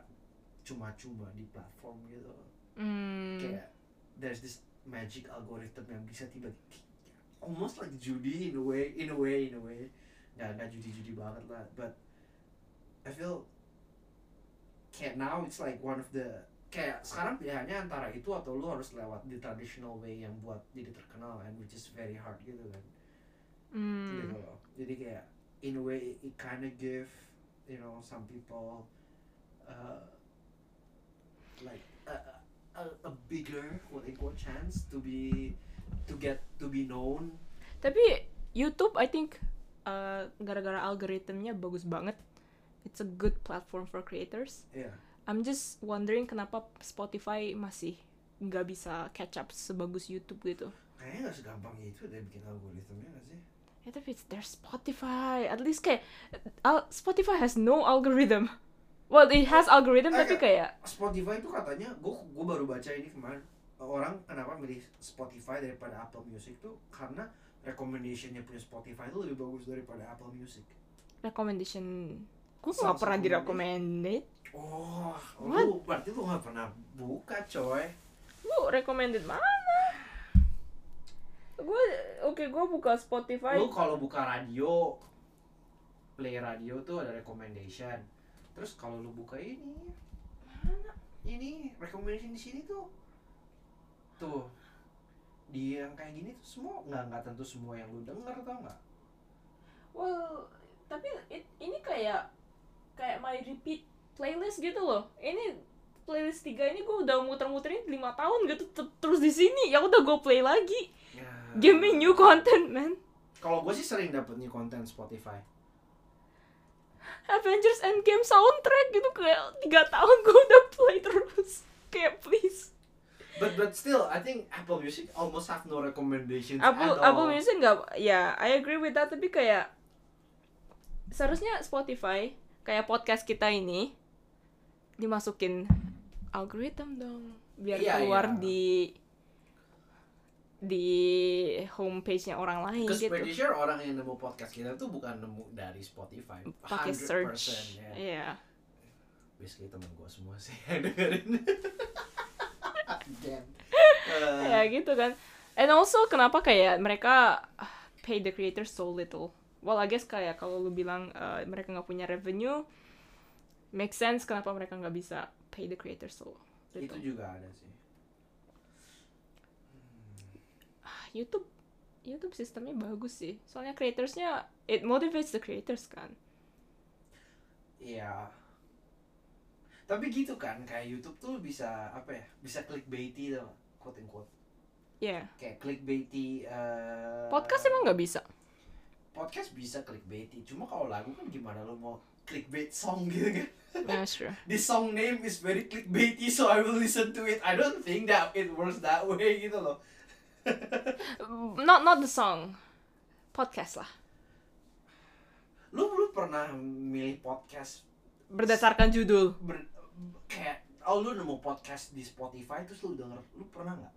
cuma-cuma di platform gitu Mm. kayak there's this magic algorithm yang bisa tiba-tiba almost like judi in a way in a way in a way nggak nggak judi-judi banget lah but I feel kayak now it's like one of the kayak sekarang pilihannya antara itu atau lu harus lewat the traditional way yang buat jadi terkenal and which is very hard gitu kan. Hmm. gitu loh. Jadi kayak in a way it kind of give you know some people uh, like a, a, a bigger quote unquote chance to be to get to be known. Tapi YouTube I think uh, gara-gara algoritmnya bagus banget. It's a good platform for creators. ya I'm just wondering kenapa Spotify masih nggak bisa catch up sebagus YouTube gitu. kayaknya nggak segampang itu deh bikin algoritmnya nggak sih Ya tapi it's their Spotify. At least kayak al- Spotify has no algorithm. Well, it has algorithm tapi Agak- kayak Spotify itu katanya gue gue baru baca ini kemarin orang kenapa milih Spotify daripada Apple Music tuh karena recommendationnya punya Spotify itu lebih bagus daripada Apple Music recommendation. Gue nggak pernah di recommendation. recommended. Oh, What? lu berarti lu gak pernah buka coy. Lu recommended mana? Gue oke gue buka Spotify. Lu kalau buka radio, play radio tuh ada recommendation. Terus kalau lu buka ini, mana? Ini recommendation di sini tuh, tuh di yang kayak gini tuh semua nggak nggak tentu semua yang lu denger tau nggak? Well, tapi it- ini kayak kayak my repeat playlist gitu loh. Ini playlist tiga ini gue udah muter-muterin lima tahun gitu ter- terus di sini ya udah gue play lagi. Ya. Give me new content, man. Kalau gue sih sering dapet new konten Spotify. Avengers Endgame soundtrack gitu kayak tiga tahun gue udah play terus. Kayak please. But but still, I think Apple Music almost have no recommendations Apple at all. Apple Music nggak ya I agree with that tapi kayak seharusnya Spotify kayak podcast kita ini dimasukin algoritma dong biar Iya, keluar iya. di di homepage-nya orang lain gitu pretty sure orang yang nemu podcast kita tuh bukan nemu dari Spotify. pakai 100%, search ya. Iya. Basically temen gue semua sih yang dengerin. Uh, ya gitu kan. And also kenapa kayak mereka ah, pay the creators so little? Well I guess kayak kalau lu bilang uh, mereka nggak punya revenue make sense kenapa mereka nggak bisa pay the creators so itu little juga ada sih. Ah, YouTube YouTube sistemnya bagus sih. Soalnya creatorsnya it motivates the creators kan? Iya. Tapi gitu kan, kayak YouTube tuh bisa apa ya? Bisa clickbaity tuh, quote unquote. ya Kayak clickbaity. eh, podcast emang nggak bisa Podcast bisa clickbaity. Cuma kalau lagu kan gimana lu mau clickbait song gitu kan? yeah sure This song name is very clickbaity, so I will listen to it. I don't think that it works that way gitu loh. not not the song podcast lah Lu lu pernah milih podcast berdasarkan judul ber, kayak oh lu nemu podcast di Spotify terus lu denger lu pernah nggak?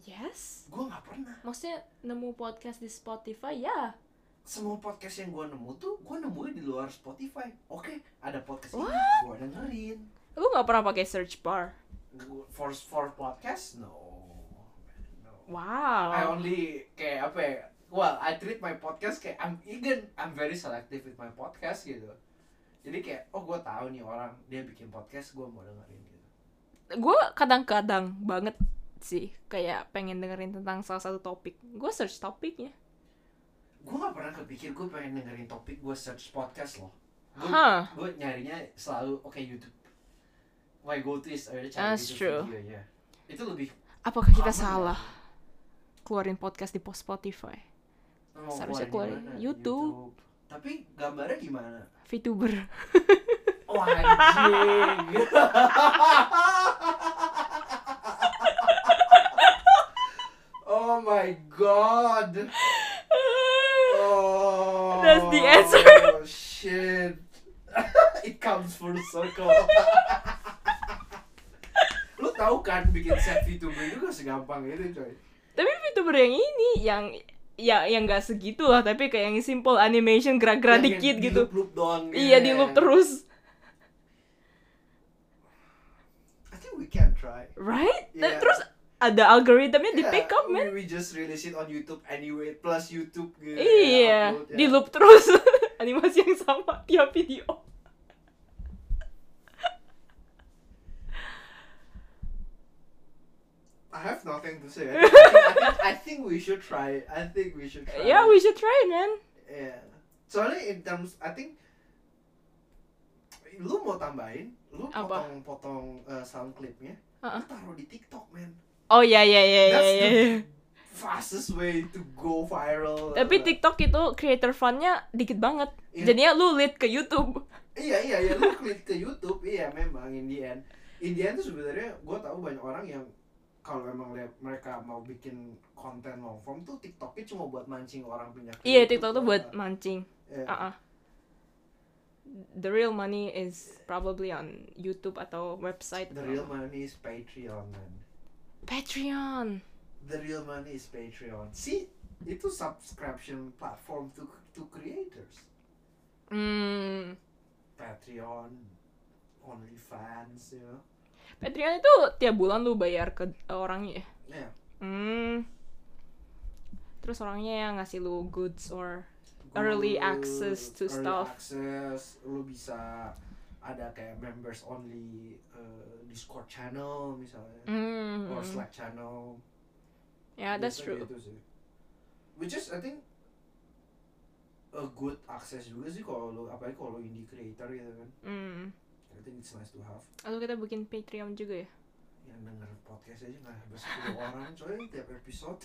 yes Gue nggak pernah. maksudnya nemu podcast di Spotify ya Semua podcast yang gue nemu tuh gue nemuin di luar Spotify. Oke, ada podcast What? ini gue dengerin. lu nggak pernah pakai search bar For for podcast no. no. wow I only kayak apa ya? Well, I treat my podcast kayak I'm again I'm very selective with my podcast gitu. Jadi kayak oh gue tahu nih orang dia bikin podcast gue mau dengerin gitu. gue kadang-kadang banget sih kayak pengen dengerin tentang salah satu topik gue search topiknya Gue gak pernah kepikir gue pengen dengerin topik gue search podcast loh. Gue gue nyarinya selalu oke YouTube. My go to is ada cari That's YouTube true. videonya. Itu lebih apakah kita salah ya. keluaring podcast di post Spotify Mau Seharusnya keluarin keluarin gimana? YouTube. Tapi gambarnya gimana? VTuber Oh anjing. oh my god. Oh. That's the answer. shit. It comes full circle. Lu tahu kan bikin set VTuber itu gak segampang itu coy. tapi VTuber yang ini yang ya yang nggak segitu lah tapi kayak yang simple animation gerak-gerak Yang- yang dikit di gitu loop-loop doang iya di ya. loop terus I think we can try. right Yeah. terus ada algoritmnya di Yeah, pick up man We, just release it on YouTube anyway plus YouTube gitu. iya upload, di ya. loop terus animasi yang sama tiap video I have nothing to say. I think, I think, I think we should try. I think we should try. Yeah, we should try it, man. Yeah. Soalnya in terms, I think lu mau tambahin, lu potong-potong uh, sound clipnya, Uh-uh. lu taruh di TikTok, man. Oh ya ya ya ya ya. the fastest way to go viral. Tapi Uh, TikTok itu creator fund-nya dikit banget. Iya. Jadinya lu lead ke YouTube. Iya iya iya lu klik ke YouTube iya memang in the end. In the end tuh sebenarnya gue tahu banyak orang yang kalau memang lihat mereka mau bikin konten long form tuh TikToknya cuma buat mancing orang pindah. ke Iya, TikTok tuh buat mancing. Iya. Uh-uh. The real money is probably on YouTube atau website. The real money is Patreon man. Patreon. The real money is Patreon. See, itu subscription platform to to creators. Hmm. Patreon, OnlyFans, you know. Patreon itu tiap bulan lu bayar ke orangnya ya? Yeah. Hmm. Terus orangnya yang ngasih lu goods or Early Good, access to early stuff. access, lu bisa ada kayak members only uh, Discord channel misalnya, hmm. or Slack channel. Yeah, that's Biasa true. Gitu sih. Which is I think a good access juga sih kalau lu apalagi kalau lu indie creator gitu kan. Hmm. I think it's nice to have. Lalu kita bikin Patreon juga ya? Yang denger podcast aja nggak habis 10 orang coy tiap episode.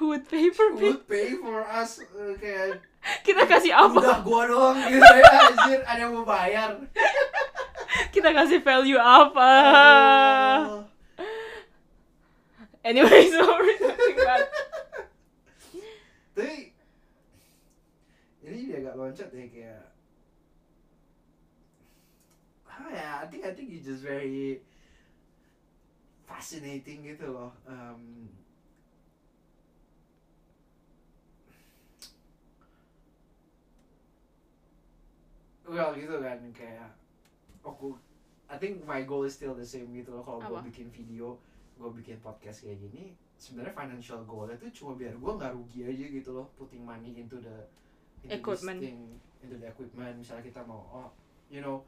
Who would pay for Patreon? Would pay for us uh, kayak Kita kasih apa? udah gua doang gitu ya anjir ada yang mau bayar. Kita kasih value apa? Oh. Anyway, so we're talking about Tapi ini jadi agak loncat ya kayak apa ya? I think I think it's just very fascinating gitu loh. Um, well gitu kan kayak aku I think my goal is still the same gitu loh kalau gue bikin video gue bikin podcast kayak gini sebenarnya financial goalnya tuh cuma biar gue nggak rugi aja gitu loh putting money into the into Equipment. thing into the equipment misalnya kita mau oh you know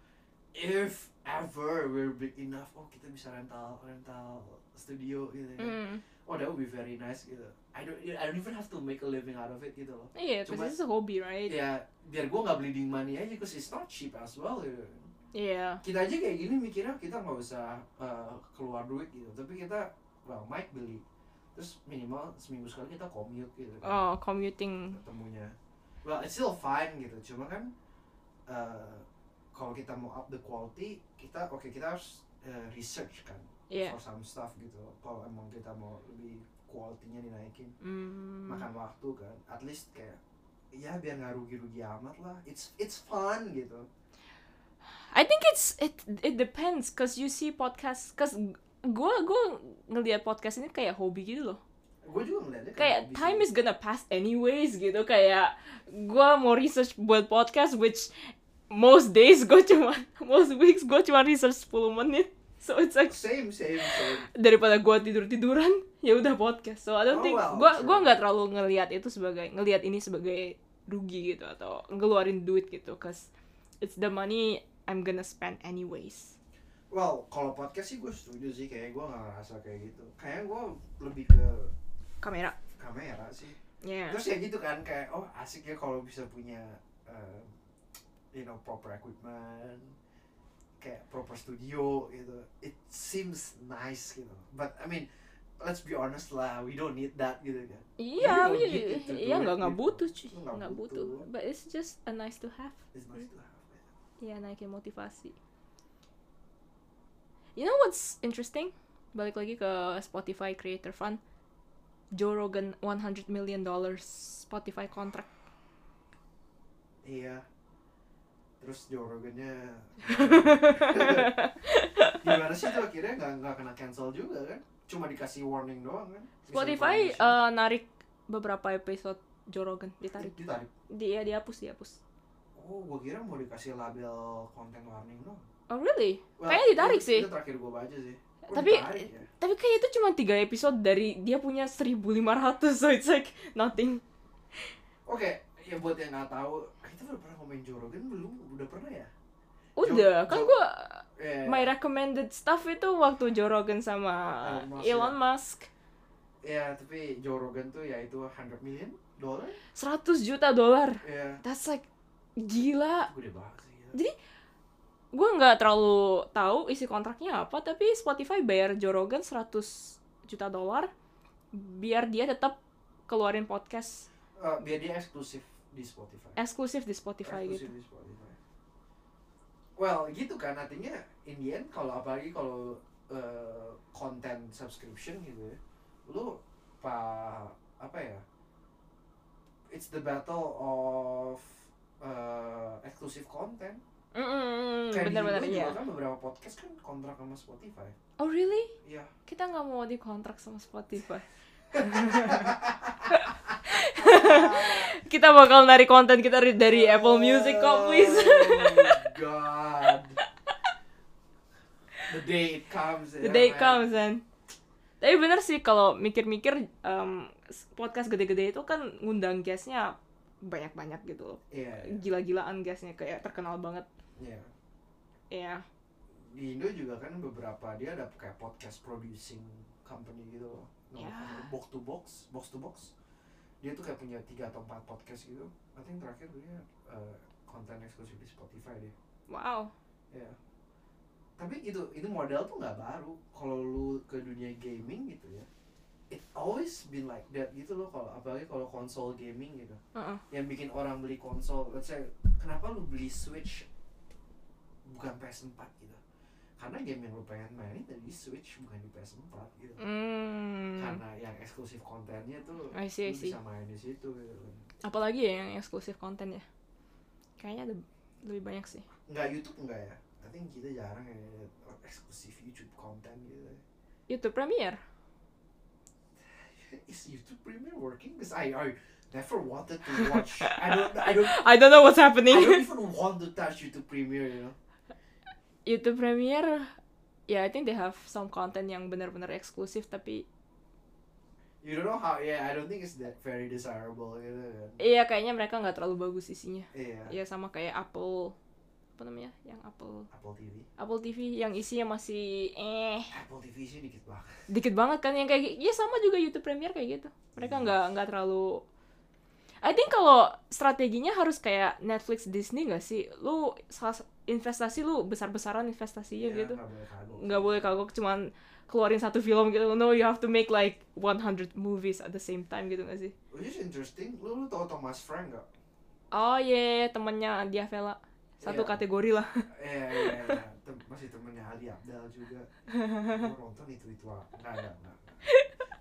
if ever we're big enough oh kita bisa rental rental studio gitu kan Hmm. oh that would be very nice gitu. I don't I don't even have to make a living out of it gitu loh. Iya, because Cuma- it's a hobby, right? ya biar gue nggak bleeding money aja because it's not cheap as well gitu. Iya. kita aja kayak gini mikirnya kita nggak usah uh, keluar duit gitu. Tapi kita well mic beli. Terus minimal seminggu sekali kita commute gitu kan, Oh, commuting. ketemunya. Well it's still fine gitu. Cuma kan uh, kalau kita mau up the quality kita oke kita harus uh, research kan Iya. for some stuff gitu. Kalau emang kita mau lebih quality-nya dinaikin Hmm. makan waktu kan at least kayak ya biar nggak rugi-rugi amat lah. It's it's fun gitu. I think it's it it depends cause you see podcast cause gue gue ngelihat podcast ini kayak hobi gitu loh. Gue juga ngeliatnya kayak hobi time is gonna pass anyways gitu. Kayak gue mau research buat podcast which most days gue cuma most weeks gue cuma research 10 menit. So it's like same same same. daripada gue tidur tiduran ya udah podcast. So I don't Oh, think well, gue true. gue nggak terlalu ngelihat itu sebagai ngelihat ini sebagai rugi gitu atau ngeluarin duit gitu cause it's the money I'm gonna spend anyways. Well kalau podcast sih gue setuju sih kayak gue nggak ngerasa kayak gitu. Kayak gue lebih ke kamera. kamera sih. Yeah. Terus ya gitu kan kayak oh asik ya kalau bisa punya uh, you know proper equipment kayak proper studio gitu it seems nice gitu but I mean let's be honest lah we don't need that gitu kan Iya, don't iya, it nggak nggak gitu. butuh cuy, Nggak butuh. But it's just a nice to have. it's nice to have Iya naikin motivasi. You know what's interesting? Balik lagi ke Spotify Creator Fund. Joe Rogan 100 million dollars Spotify contract. iya terus Joe Rogan-nya gimana sih tuh akhirnya nggak nggak kena cancel juga kan cuma dikasih warning doang kan Spotify eh, narik beberapa episode Joe Rogan ditarik. ditarik Dia dihapus dihapus. oh gua kira mau dikasih label konten warning doang Oh really? Well, Kayaknya ditarik itu, sih. itu terakhir gua baca sih Tapi- ditarik ya? Tapi kayak itu cuma tiga episode dari dia punya 1500 so it's like nothing. oke ya buat yang nggak tahu kita udah pernah ngomongin Joe Rogan belum udah pernah ya Udah, Jo- kan gua Yeah. my recommended stuff itu waktu Joe Rogan sama Elon Musk, Elon ya. Musk. Ya, tapi Joe Rogan tuh ya itu 100 million dollar. 100 juta dolar. Ya, That's like gila. gede banget sih. ya. Gue nggak terlalu tahu isi kontraknya apa, tapi Spotify bayar Joe Rogan 100 juta dolar biar dia tetap keluarin podcast Eh, biar dia eksklusif di Spotify. eksklusif di Spotify eksklusif gitu. di Spotify. Well, gitu kan artinya in the end kalau apalagi kalau eh, konten subscription gitu ya. Lu pa apa ya? It's the battle of eh, eksklusif konten. Mm, Kayak bener-bener di Indo iya. juga kan beberapa podcast kan kontrak sama Spotify. Oh really? Iya. Kita nggak mau dikontrak sama Spotify. kita bakal nari konten kita dari, dari Apple Music kok, please. Oh God. The day it comes. The day man. comes and tapi bener sih kalau mikir-mikir em, podcast gede-gede itu kan ngundang guestnya banyak-banyak gitu loh Iya. gila-gilaan guestnya kayak terkenal banget Iya. ya Di Indo juga kan beberapa dia ada kayak podcast producing company gitu loh. Company, Box to box, box to box. Dia tuh kayak punya tiga atau empat podcast gitu. I think terakhir dia eh, konten eksklusif di Spotify deh. wow Ya. Tapi itu itu model tuh nggak baru. Kalau lu ke dunia gaming gitu ya, it always been like that gitu loh. Kalau apalagi kalau konsol gaming gitu, Heeh. yang bikin orang beli konsol, let's say, kenapa lu beli Switch bukan PS4 gitu? Karena game yang lu pengen mainin dari Switch bukan di PS4 gitu. Hmm. Karena yang eksklusif kontennya tuh I see, I lu see. bisa main di situ gitu. apalagi ya yang eksklusif konten ya kayaknya ada lebih banyak sih Nggak YouTube nggak ya? I think kita jarang ya eksklusif YouTube konten gitu. YouTube Premiere Is YouTube Premiere working? Because I, I never wanted to watch. I don't. I don't. I don't know what's I happening don't even want to touch YouTube Premiere. You know. YouTube Premiere ya I think they have some content yang benar-benar eksklusif tapi You don't know how. Yeah, I don't think it's that very desirable. Gitu kan. iya kayaknya mereka nggak terlalu bagus isinya Iya. ya sama kayak Apple apa namanya yang Apple Apple TV. Apple TV yang isinya masih eh Apple TV sih dikit banget. dikit banget kan yang kayak ya sama juga YouTube Premiere kayak gitu mereka Hmm. nggak nggak terlalu I think kalau strateginya harus kayak Netflix Disney nggak sih lu salah- investasi lu besar-besaran investasinya Iya, gitu Nggak boleh kagok. cuman keluarin satu film gitu no you have to make like 100 movies at the same time gitu gak sih Which is interesting. Lu lu tau Thomas Frank gak? oh iya temennya Dia Vela satu Iya. kategori lah Iya iya iya. Tem- masih temennya Ali Abdal juga. gue nonton itu itu ah. Enggak enggak enggak.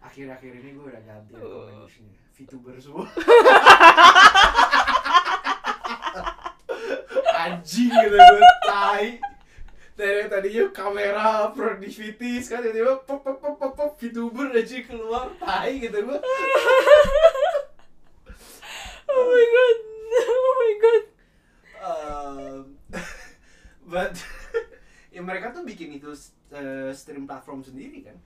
Akhir-akhir ini gue udah ganti recommendation-nya. VTuber semua. Anjing gitu gue tai. Dari tadinya kamera productivity sekarang tiba-tiba pop pop pop pop pop VTuber aja keluar tai gitu gue. oh my god oh my god Um, but ya mereka tuh bikin itu uh, stream platform sendiri kan.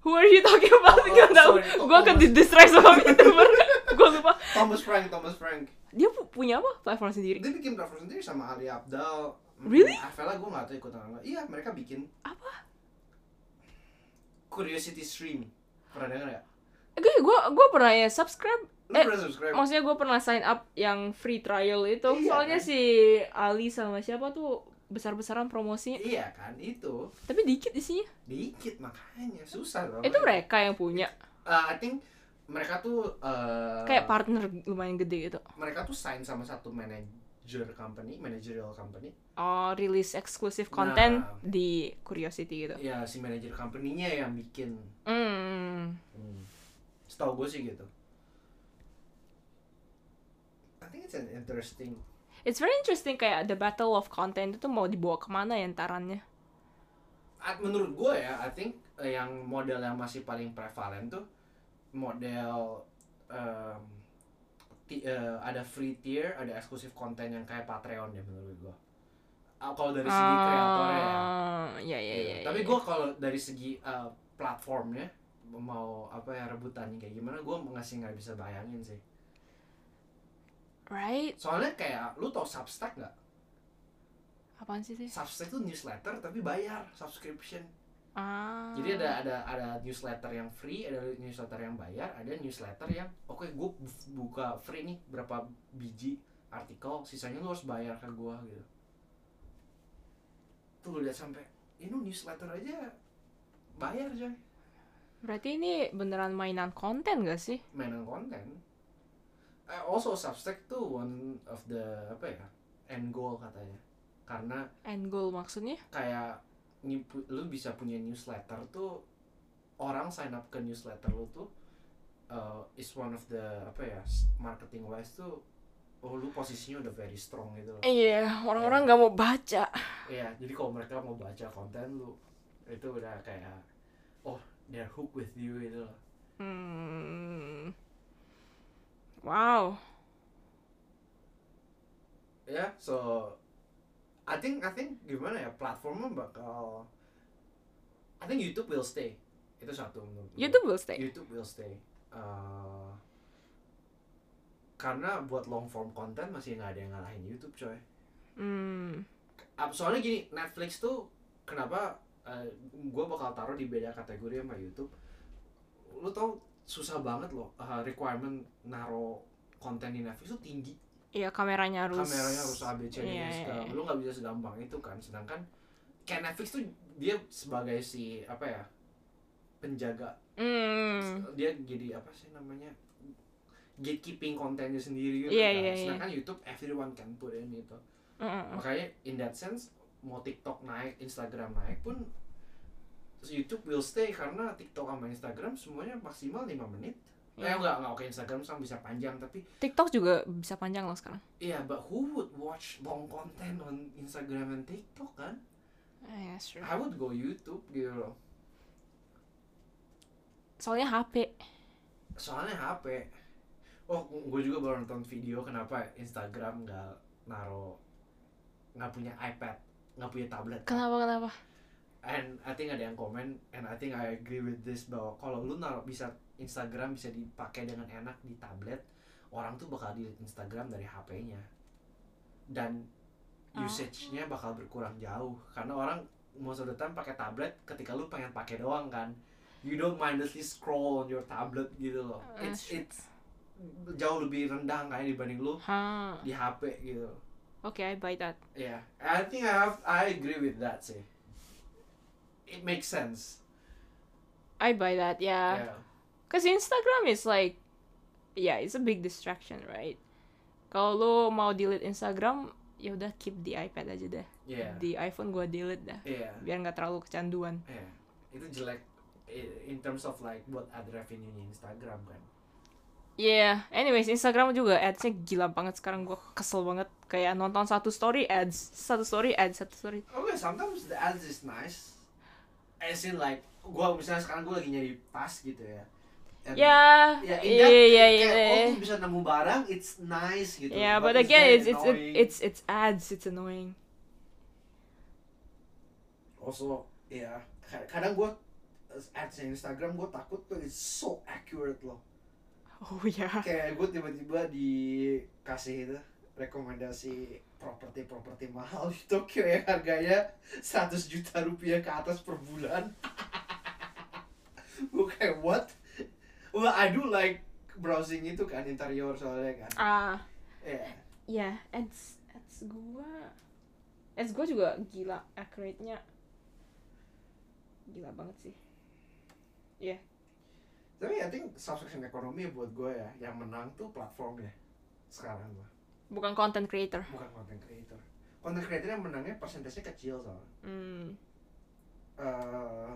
who are you talking about Oh, oh, tahu sorry, gue akan Thomas. didistract sama VTuber gue lupa Thomas Frank, Thomas Frank. Dia pu- punya apa platform sendiri Dia bikin platform sendiri sama Ali Abdal. Mm, Really? Avela gue gak tau ikut atau enggak. Iya mereka bikin. Apa? Curiosity Stream. Pernah denger ya? gue gue gue pernah ya subscribe Lu Eh, pernah subscribe? maksudnya gue pernah sign up yang free trial itu Iya, soalnya kan? si Ali sama siapa tuh besar-besaran promosi Iya kan itu tapi dikit isinya dikit makanya susah loh. itu mereka yang punya Uh, I think mereka tuh uh, kayak partner lumayan gede gitu mereka tuh sign sama satu manager company, managerial company. oh rilis eksklusif konten Nah. di Curiosity gitu Ya si manajer company-nya yang bikin. hmm Hmm. Setahu gue sih gitu. I think it's an interesting. it's very interesting kayak the battle of content itu mau dibawa ke mana ya ntarannya Ah, Menurut gue ya, I think eh, yang model yang masih paling prevalent tuh model um, ti- eh, ada free tier, ada eksklusif konten yang kayak Patreon ya menurut gue. Ah, kalau dari segi kreatornya ya. Ya ya Iya, ya Tapi ya. gue kalau dari segi uh, platformnya mau apa ya rebutannya kayak gimana gue ngasih nggak bisa bayangin sih. right Soalnya kayak lu tau Substack nggak? Apaan sih sih? Substack tuh newsletter tapi bayar subscription. Ah. Jadi ada ada ada newsletter yang free, ada newsletter yang bayar, ada newsletter yang oke gue buka free nih berapa biji artikel, sisanya lu harus bayar ke gue gitu. Tuh lihat sampai ini newsletter aja bayar coy, Berarti ini beneran mainan konten gak sih? mainan konten. Eh, also Substack tuh one of the apa ya end goal katanya, karena End goal maksudnya? kayak lu bisa punya newsletter tuh orang sign up ke newsletter lu tuh uh, is one of the apa ya marketing wise tuh oh lu posisinya udah very strong gitu loh. Iya, orang-orang nggak mau baca. Iya, jadi kalau mereka mau baca konten lu itu udah kayak oh they're hooked with you gitu loh. Hmm. Wow. Ya, so I think I think gimana ya platformnya bakal I think YouTube will stay. Itu satu menurut. YouTube will stay. YouTube will stay. Uh, karena buat long form content masih nggak ada yang ngalahin YouTube coy. Hmm. Ap- Soalnya gini Netflix tuh kenapa gue bakal taruh di beda kategori sama YouTube. Lu tau susah banget loh uh, requirement naro konten di Netflix tuh tinggi. Iya, kameranya harus. Kameranya harus ABC Iya, ini iya, segala. iya. Lu nggak bisa segampang itu kan. Sedangkan kayak Netflix tuh dia sebagai si apa ya penjaga Hmm. dia jadi apa sih namanya gatekeeping kontennya sendiri gitu Iya, kan. iya, iya. Sedangkan YouTube everyone can put in itu. Mm-mm. Makanya in that sense mau TikTok naik, Instagram naik pun YouTube will stay karena TikTok sama Instagram semuanya maksimal 5 menit. Eh Iya. enggak, enggak oke Instagram sama bisa panjang tapi TikTok juga bisa panjang loh sekarang. iya but who would watch long content on Instagram and TikTok kan? Yeah, sure. I would go YouTube gitu loh. Soalnya HP. soalnya HP oh gue juga baru nonton video kenapa Instagram nggak naro nggak punya iPad nggak punya tablet Kenapa kenapa? and I think ada yang komen and I think I agree with this bahwa kalau lu naruh bisa Instagram bisa dipakai dengan enak di tablet orang tuh bakal delete Instagram dari HP-nya dan Oh. usage-nya bakal berkurang jauh karena orang most of the time pakai tablet ketika lu pengen pakai doang kan you don't mindlessly scroll on your tablet gitu loh Eh, it's it's jauh lebih rendah kayak dibanding lu Hah. di HP gitu Oke, I buy that. Yeah, I think I have I agree with that sih. It makes sense. I buy that, yeah. Yeah. Cause Instagram is like, yeah, it's a big distraction, right? Kalau lo mau delete Instagram, ya udah keep di iPad aja deh. Yeah. Di iPhone gua delete dah, Yeah. biar nggak terlalu kecanduan. Yeah. Itu jelek in terms of like buat ad revenue Instagram kan. Yeah, anyways, Instagram juga ads-nya gila banget sekarang gua kesel banget kayak nonton satu story ads, satu story ads, satu story. Okay, sometimes the ads is nice. As in like gua misalnya sekarang gua lagi nyari tas gitu ya. And- Ya, Ya, in iya that, kayak, iya. oh lu bisa nemu barang, it's nice gitu. Yeah, but it's again, it's it's it, it's it's ads, it's annoying. also ya ka- kadang gue ads Instagram gue takut tuh it's so accurate loh Oh ya. kayak gue tiba-tiba dikasih itu rekomendasi properti-properti mahal di Tokyo yang harganya 100 juta rupiah ke atas per bulan gue kayak what well I do like browsing itu kan interior soalnya kan. Ah, ya ya ads ads gua ads gua juga gila accurate-nya. Gila banget sih. tapi I think subscription ekonomi buat gue ya yang menang tuh platformnya sekarang gue Bukan content creator. bukan content creator. Content creator yang menangnya persentasenya kecil soalnya. Hmm. uh,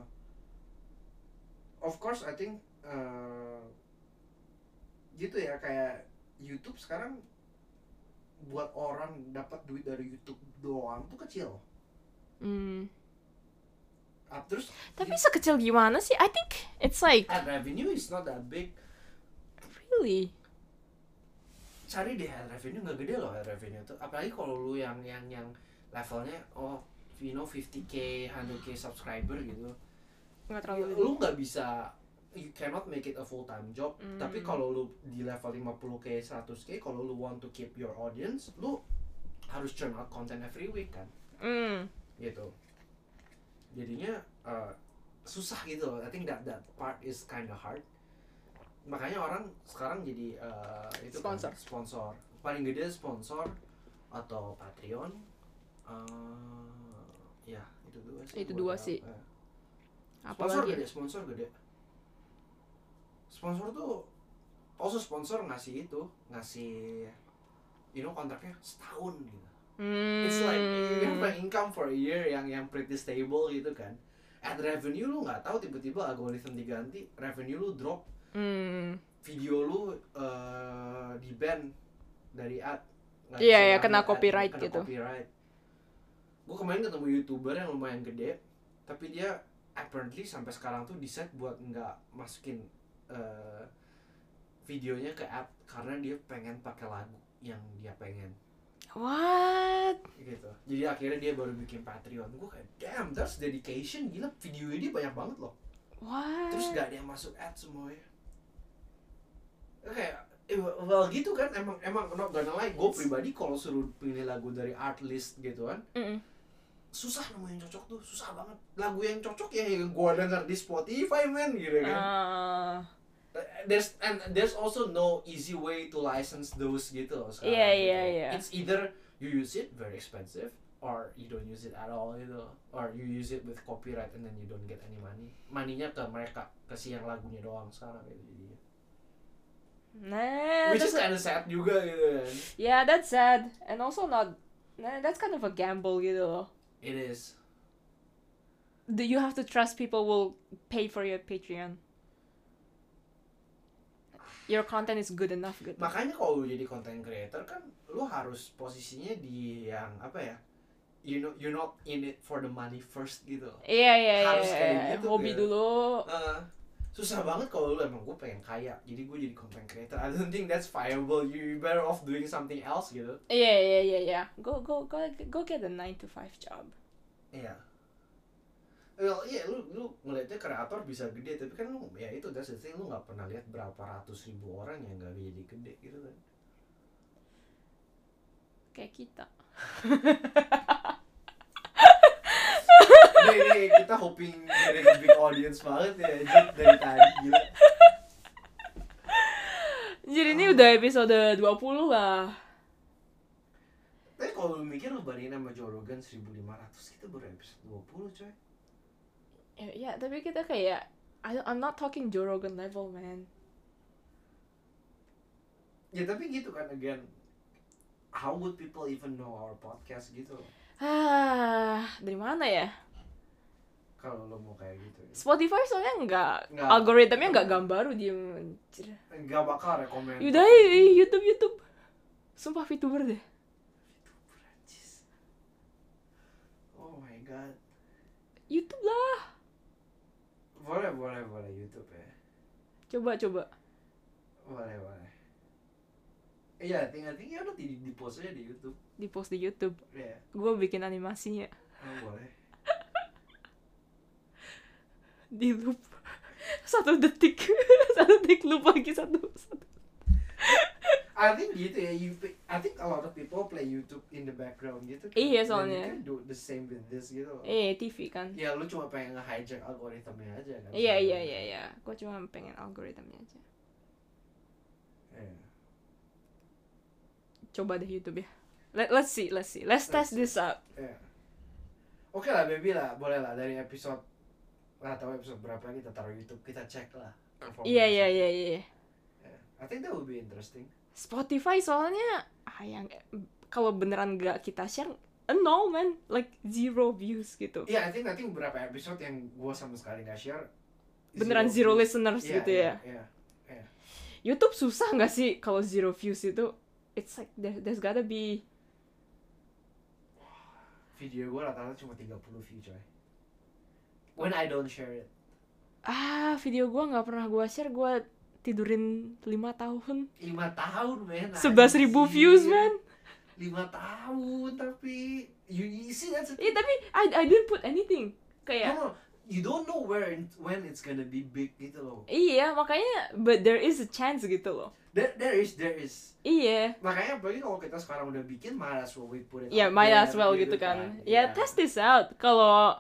of course I think uh, gitu ya kayak YouTube sekarang buat orang dapat duit dari YouTube doang tuh kecil Hmm. Ah, terus Tapi sekecil gimana sih? I think it's like ad revenue is not that big really. cari deh ad revenue nggak gede loh ad revenue tuh apalagi kalau lu yang yang yang levelnya oh you know 50k 100k subscriber gitu Nggak terlalu. lu nggak bisa you cannot make it a full time job Hmm. tapi kalau lu di level 50k 100k kalau lu want to keep your audience lu harus churn out content every week kan Hmm. gitu jadinya uh, susah gitu loh I think that that part is kind of hard makanya orang sekarang jadi uh, itu kan, Sponsor. sponsor paling gede sponsor atau Patreon uh, ya itu dua sih Itu dua apa. sih. Eh, sponsor Apalagi gede sponsor gede sponsor tuh also sponsor ngasih itu ngasih you know kontraknya setahun gitu Hmm. It's like you have an income for a year yang yang pretty stable gitu kan. Ad revenue lu nggak tahu tiba-tiba algoritma diganti, revenue lu drop, Hmm. video lu eh, di ban dari ad. Iya, iya, ngambil kena ad, copyright kena gitu. Copyright. Gue kemarin ketemu youtuber yang lumayan gede, tapi dia apparently sampai sekarang tuh decide buat nggak masukin eh, videonya ke ad karena dia pengen pakai lagu yang dia pengen. What? gitu. Jadi akhirnya dia baru bikin Patreon. Gue kayak damn that's dedication. Gila videonya dia banyak banget loh. What? terus gak ada yang masuk ad semuanya. Kayak eh, well gitu kan. Emang emang not gonna lie gue pribadi kalau suruh pilih lagu dari art list gitu kan Mm-mm. susah nemuin yang cocok tuh susah banget. Lagu yang cocok ya yang gue denger di Spotify man gitu kan. Ah. There's and there's also no easy way to license those gitu loh sekarang Iya, gitu. iya, iya. It's either you use it very expensive or you don't use it at all gitu or you use it with copyright and then you don't get any money moneynya ke mereka ke si yang lagunya doang sekarang gitu jadinya Nah, which is kind of sad juga gitu kan yeah, that's sad, and also not. Nah, that's kind of a gamble gitu loh. it is Do you have to trust people will pay for your Patreon? Your content is good enough gitu. makanya kalau lu jadi content creator kan lu harus posisinya di yang apa ya you know you're not in it for the money first gitu Iya iya iya. Harus kayak iya. gitu, Hobi kayak- dulu. Uh, susah banget kalau lu emang gue pengen kaya jadi gue jadi content creator I don't think that's viable you better off doing something else gitu Iya iya iya iya. Go go go go get a 9 to 5 job. iya well iya lu lu ngeliatnya kreator bisa gede tapi kan lu ya itu that's the thing lu nggak pernah lihat berapa ratus ribu orang yang nggak jadi gede gitu kan Kayak kita. ini, ini kita hoping dari big audience banget ya dari tadi gila Jadi ini udah episode 20 lah. tapi kalau lu mikir lu bandingin sama Joe Rogan 1500 kita baru episode 20 coy Ya, ya tapi kita kayak I, I'm not talking Joe Rogan level, man. ya tapi gitu kan again how would people even know our podcast gitu Ah, dari mana ya? kalau lo mau kayak gitu ya. Spotify soalnya nggak Nggak. algoritmanya nggak gambar dia anjir. nggak bakal rekomend Yaudah eh, YouTube YouTube. Sumpah VTuber deh. Oh my god YouTube lah. Boleh boleh boleh YouTube ya. Coba coba. boleh boleh. Iya tinggal tinggal udah di, di post aja di YouTube. Di post di YouTube. ya Gue bikin animasinya. Oh, boleh. Di loop. Satu detik. Satu detik loop lagi satu satu. I think gitu ya you I think a lot of people play YouTube in the background gitu kan. Iya, Dan soalnya. you can do the same with this gitu loh. Eh TV kan. ya lu cuma pengen nge-hijack algoritmnya aja kan Iya iya iya iya. Gue cuma pengen algoritmanya aja. Iya. Coba deh YouTube ya. Let, let's see, let's see. Let's test this out. Iya. Oke lah baby lah, boleh lah dari episode nggak tahu episode berapa kita taruh YouTube kita cek lah. performance. Iya iya iya iya. Yeah. I think that would be interesting. Spotify soalnya ah yang kalau beneran gak kita share eh, no man like zero views gitu. Iya, I think nanti beberapa episode yang gua sama sekali nggak share. Beneran zero views. listeners Iya, gitu iya, ya. Iya. YouTube susah nggak sih kalau zero views itu? It's like there, there's gotta be Video gua rata-rata cuma 30 view coy. When I don't share it. ah video gua nggak pernah gua share gua tidurin lima tahun 5 tahun men. sebelas ribu views man. 5 tahun tapi you, you see that's Iya tapi I I didn't put anything kayak No, no, you don't know where and when it's gonna be big gitu loh Iya, makanya but there is a chance gitu loh. there, there is there is Iya. makanya apalagi kalau kita sekarang udah bikin might as well we put it Ya, out might there as well gitu kan. Ya, Iya. test this out. Kalau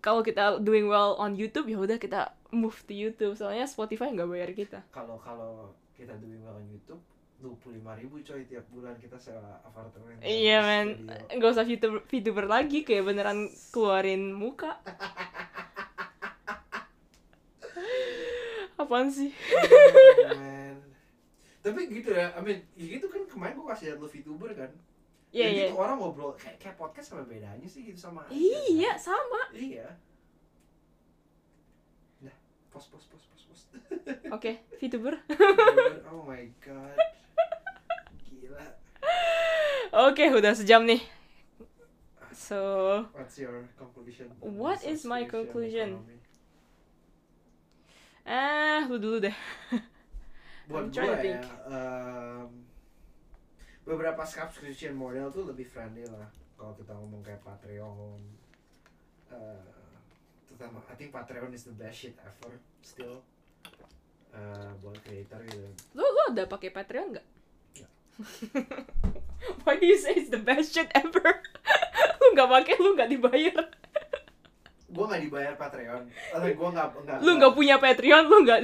kalau kita doing well on YouTube ya udah kita move to YouTube. Soalnya Spotify nggak bayar kita. kalau kalau kita doing well on YouTube dua puluh lima ribu coy tiap bulan kita sewa apartemen Iya, Terus men. Nggak usah VTuber lagi kayak beneran keluarin muka. Apaan sih? Oh, man. tapi gitu ya I mean ya gitu kan kemarin gua kasih liat lu VTuber kan Iya, Ya iya. gitu orang ngobrol kayak kayak podcast sama bedanya sih gitu sama Iya, kan? sama. iya pos pos pos pos pos Oke, VTuber. oh my god gila Oke, udah sejam nih. So, what's your conclusion on What is my conclusion? eh, lu dulu deh. buat gue ya think. em, beberapa subscription model tuh lebih friendly lah kalau kita ngomong kayak Patreon eh, terutama I think Patreon is the best shit ever still eh, buat creator gitu Lu lu udah pakai Patreon nggak? Why do you say it's the best shit ever? lu nggak pakai, lu nggak dibayar. gue nggak dibayar Patreon atau gue nggak nggak Lu nggak punya Patreon, lu nggak.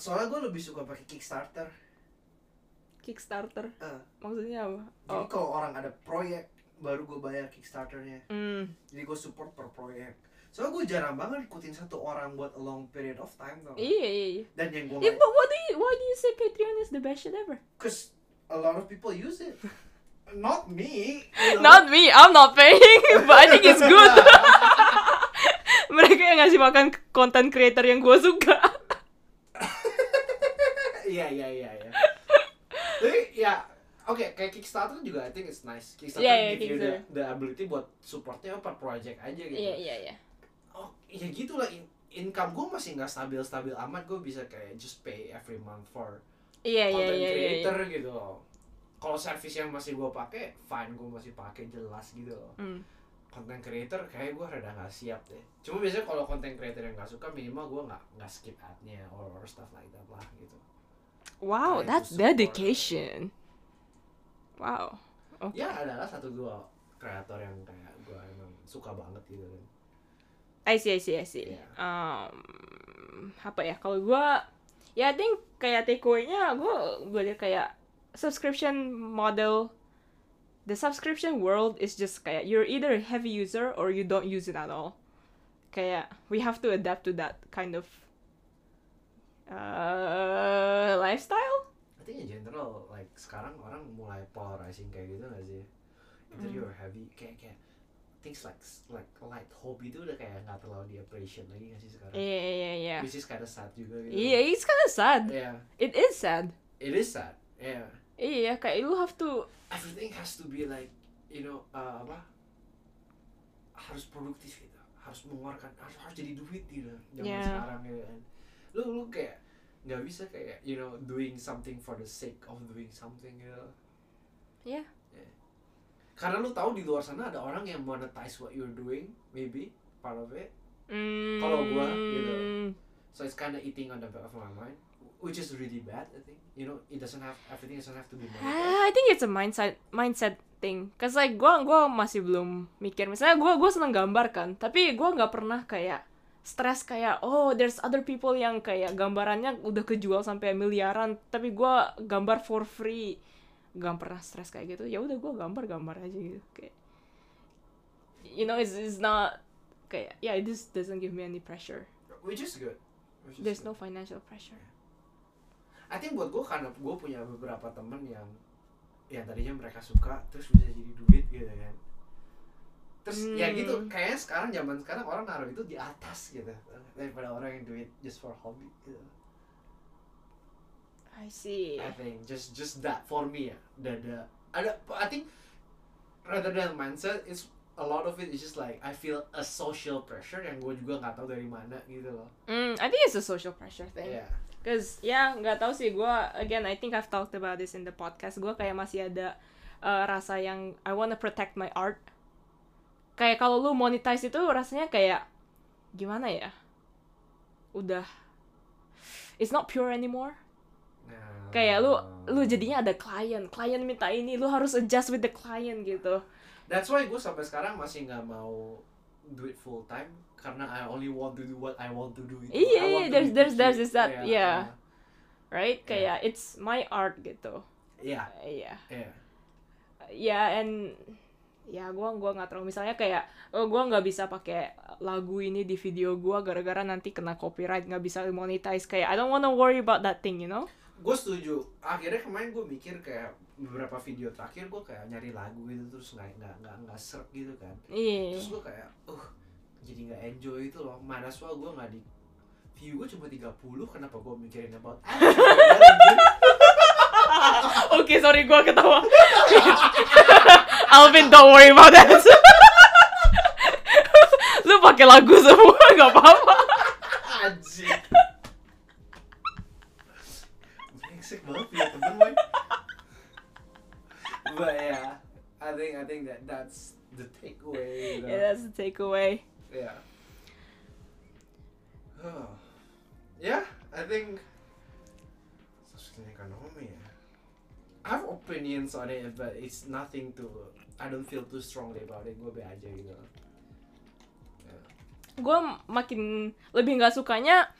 soalnya gue lebih suka pakai Kickstarter Kickstarter. Eh. Maksudnya apa? jadi Oh. kalau orang ada proyek baru gue bayar Kickstarternya Hmm. jadi gue support per proyek soalnya gue jarang banget ikutin satu orang buat a long period of time tau? Iya, iya, iya. dan yang gue Yeah, but what do you, why do you say Patreon is the best shit ever? Cause a lot of people use it. Not me. you know. Not me, I'm not paying, but I think it's good. Mereka yang ngasih makan content creator yang gue suka. Iya iya iya iya. Tapi ya oke kayak Kickstarter juga I think it's nice. Kickstarter Iya, iya, give you the, Kickstarter. the ability buat supportnya per project aja gitu. Iya, iya, iya. Oh ya gitulah in- income gue masih nggak stabil stabil amat gue bisa kayak just pay every month for Iya, iya, content iya, iya. creator gitu loh. Kalau service yang masih gue pakai, fine gue masih pakai jelas gitu loh. Hmm. content creator kayak gue rada nggak siap deh cuma biasanya kalau content creator yang nggak suka minimal gue nggak nggak skip adnya or, or stuff like that lah gitu Wow, that's support. Wow. Oke. ya adalah satu dua kreator yang kayak gue emang suka banget gitu kan I see, I see, I see. Iya. Um, apa ya? Kalau gua, ya I think kayak takeaway-nya gue belajar kayak subscription model. The subscription world is just kayak you're either a heavy user or you don't use it at all. Kayak we have to adapt to that kind of uh, lifestyle. I think in general sekarang orang mulai polarizing kayak gitu gak sih either Hmm. you're heavy kayak kayak things like like light hobby itu udah kayak nggak terlalu di appreciate lagi gak sih sekarang Iya, iya, iya. which is kinda sad juga gitu Iya, it's kind of sad. yeah It is sad. it is sad yeah Iya, kayak lu have to everything has to be like you know uh, apa harus produktif gitu harus mengeluarkan harus, harus jadi duit gitu zaman Yeah. sekarang gitu kan lu lu kayak nggak bisa kayak you know doing something for the sake of doing something gitu Yeah. Yeah. karena lu tahu di luar sana ada orang yang monetize what you're doing maybe part of it Mm, Kalau gua, gitu. so it's kind of eating on the back of my mind which is really bad I think you know it doesn't have everything doesn't have to be monetized Ah, I think it's a mindset mindset thing. Cause like gua gua masih belum mikir. Misalnya gua gua seneng gambar kan, tapi gua nggak pernah kayak stres kayak oh there's other people yang kayak gambarannya udah kejual sampai miliaran, tapi gua gambar for free. Gak pernah stres kayak gitu. Ya udah gua gambar-gambar aja gitu kayak. You know, it's, it's not kayak yeah, it just doesn't give me any pressure. which is good which is There's good. no financial pressure. I think buat gue karena gue punya beberapa temen yang yang tadinya mereka suka terus bisa jadi duit gitu kan terus ya Hmm. gitu kayaknya sekarang zaman sekarang orang naruh itu di atas gitu daripada orang yang duit just for hobby gitu I see. I think just just that for me ya ada ada ada I think rather than mindset it's a lot of it is just like I feel a social pressure yang gue juga nggak tahu dari mana gitu loh Mm, I think it's a social pressure thing. yeah Cause ya nggak tahu sih gue again I think I've talked about this in the podcast gue kayak masih ada uh, rasa yang I wanna protect my art kayak kalau lu monetize itu rasanya kayak gimana ya? Udah it's not pure anymore. Nah, kayak lu lu jadinya ada klien klien minta ini lu harus adjust with the client gitu. That's why gue sampai sekarang masih nggak mau do it full time karena I only want to do what I want to do. Itu. Iya, iya, to there's- there's- there's this that, Iya, yeah. uh, right kayak it's my art gitu. Iya, iya. Iya. ya and ya gua gua nggak terlalu misalnya kayak oh gua nggak bisa pakai lagu ini di video gua gara-gara nanti kena copyright nggak bisa monetize kayak I don't wanna worry about that thing you know Gue setuju. Akhirnya kemarin gue mikir kayak beberapa video terakhir gue kayak nyari lagu gitu terus nggak nggak nggak nggak serk gitu kan. iya Terus gue kayak, uh jadi nggak enjoy itu loh. Mana soal gue nggak di view gue cuma 30 kenapa gue mikirin about oke sorry gua ketawa Alvin don't worry about that lu pakai lagu semua nggak apa-apa Anjing. Brengsek banget punya temen woy. But yeah, I think I think that that's the takeaway. You know? yeah that's the takeaway Yeah. Oh. Yeah, I think social economy. ya. I have opinions on it, but it's nothing to. I don't feel too strongly about it. Gue be aja gitu. Yeah. gue makin lebih nggak sukanya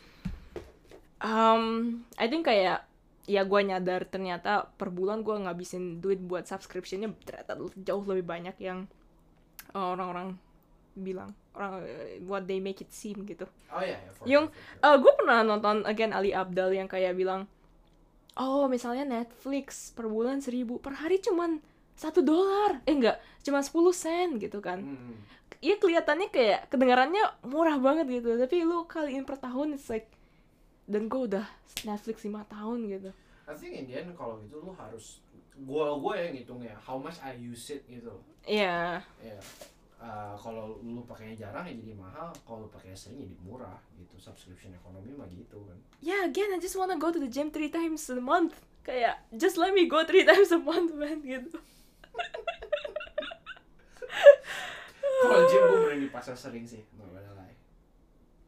um, I think kayak ya gue nyadar ternyata per bulan gue ngabisin duit buat subscriptionnya ternyata jauh lebih banyak yang uh, orang-orang bilang orang uh, what they make it seem gitu Oh yeah, yeah for Yung- sure, for sure. uh, gue pernah nonton again Ali Abdal yang kayak bilang oh misalnya Netflix per bulan seribu per hari cuman satu dolar eh enggak cuma 10 sen gitu kan Hmm. Iya kelihatannya kayak kedengarannya murah banget gitu tapi lu kaliin per tahun it's like dan gue udah Netflix 5 tahun gitu I think in the end kalau gitu lu harus gua gua yang ngitungnya how much I use it gitu. Iya Ya. Uh, kalau lu pakainya jarang ya jadi mahal, kalau lu pakai sering jadi murah gitu. Subscription ekonomi mah gitu kan. yeah again I just wanna go to the gym three times a month kayak just let me go three times a month man gitu Kalau gym gua berani pasar sering sih, nggak gonna lie.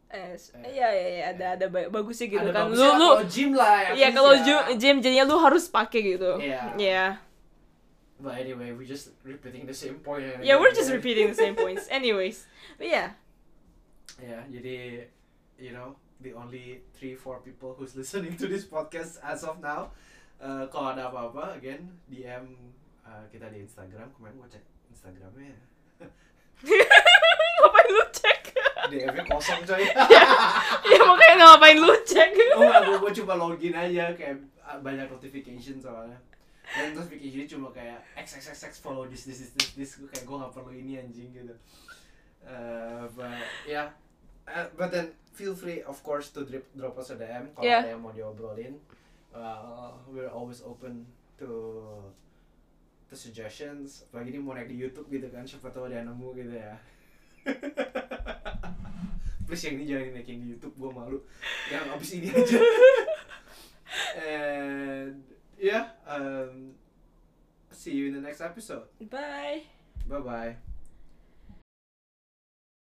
eh iya iya iya ada ada ba- bagusnya gitu Ada kan lu lu gym lah ya. Iya kalau gym, gym jadinya lu harus pakai gitu. Iya. Iya. But anyway, we just repeating the same point. ya. Yeah, we're just repeating the same points. Anyways, but yeah. Ya, jadi you know the only three four people who's listening to this podcast as of now. Uh, kalau ada apa-apa, again DM uh, kita di Instagram. Kemarin gua cek Instagramnya, ngapain lu cek? DM-nya kosong coy. ya makanya ngapain lu cek? oh gua coba login aja kayak banyak notification soalnya. Dan notification cuma kayak XXXX follow this this this this, this. Gua kayak gua nggak perlu ini anjing gitu. Uh, but yeah, Uh, but then feel free of course to drip, drop us a DM kalau Yeah. ada yang mau diobrolin. Uh, we're always open to to suggestions. Apalagi ini mau naik di YouTube gitu kan, siapa tahu ada yang nemu gitu ya. Please yang ini jangan dinaikin di YouTube, gua malu. Yang abis ini aja. And yeah, um, see you in the next episode. Bye. Bye bye.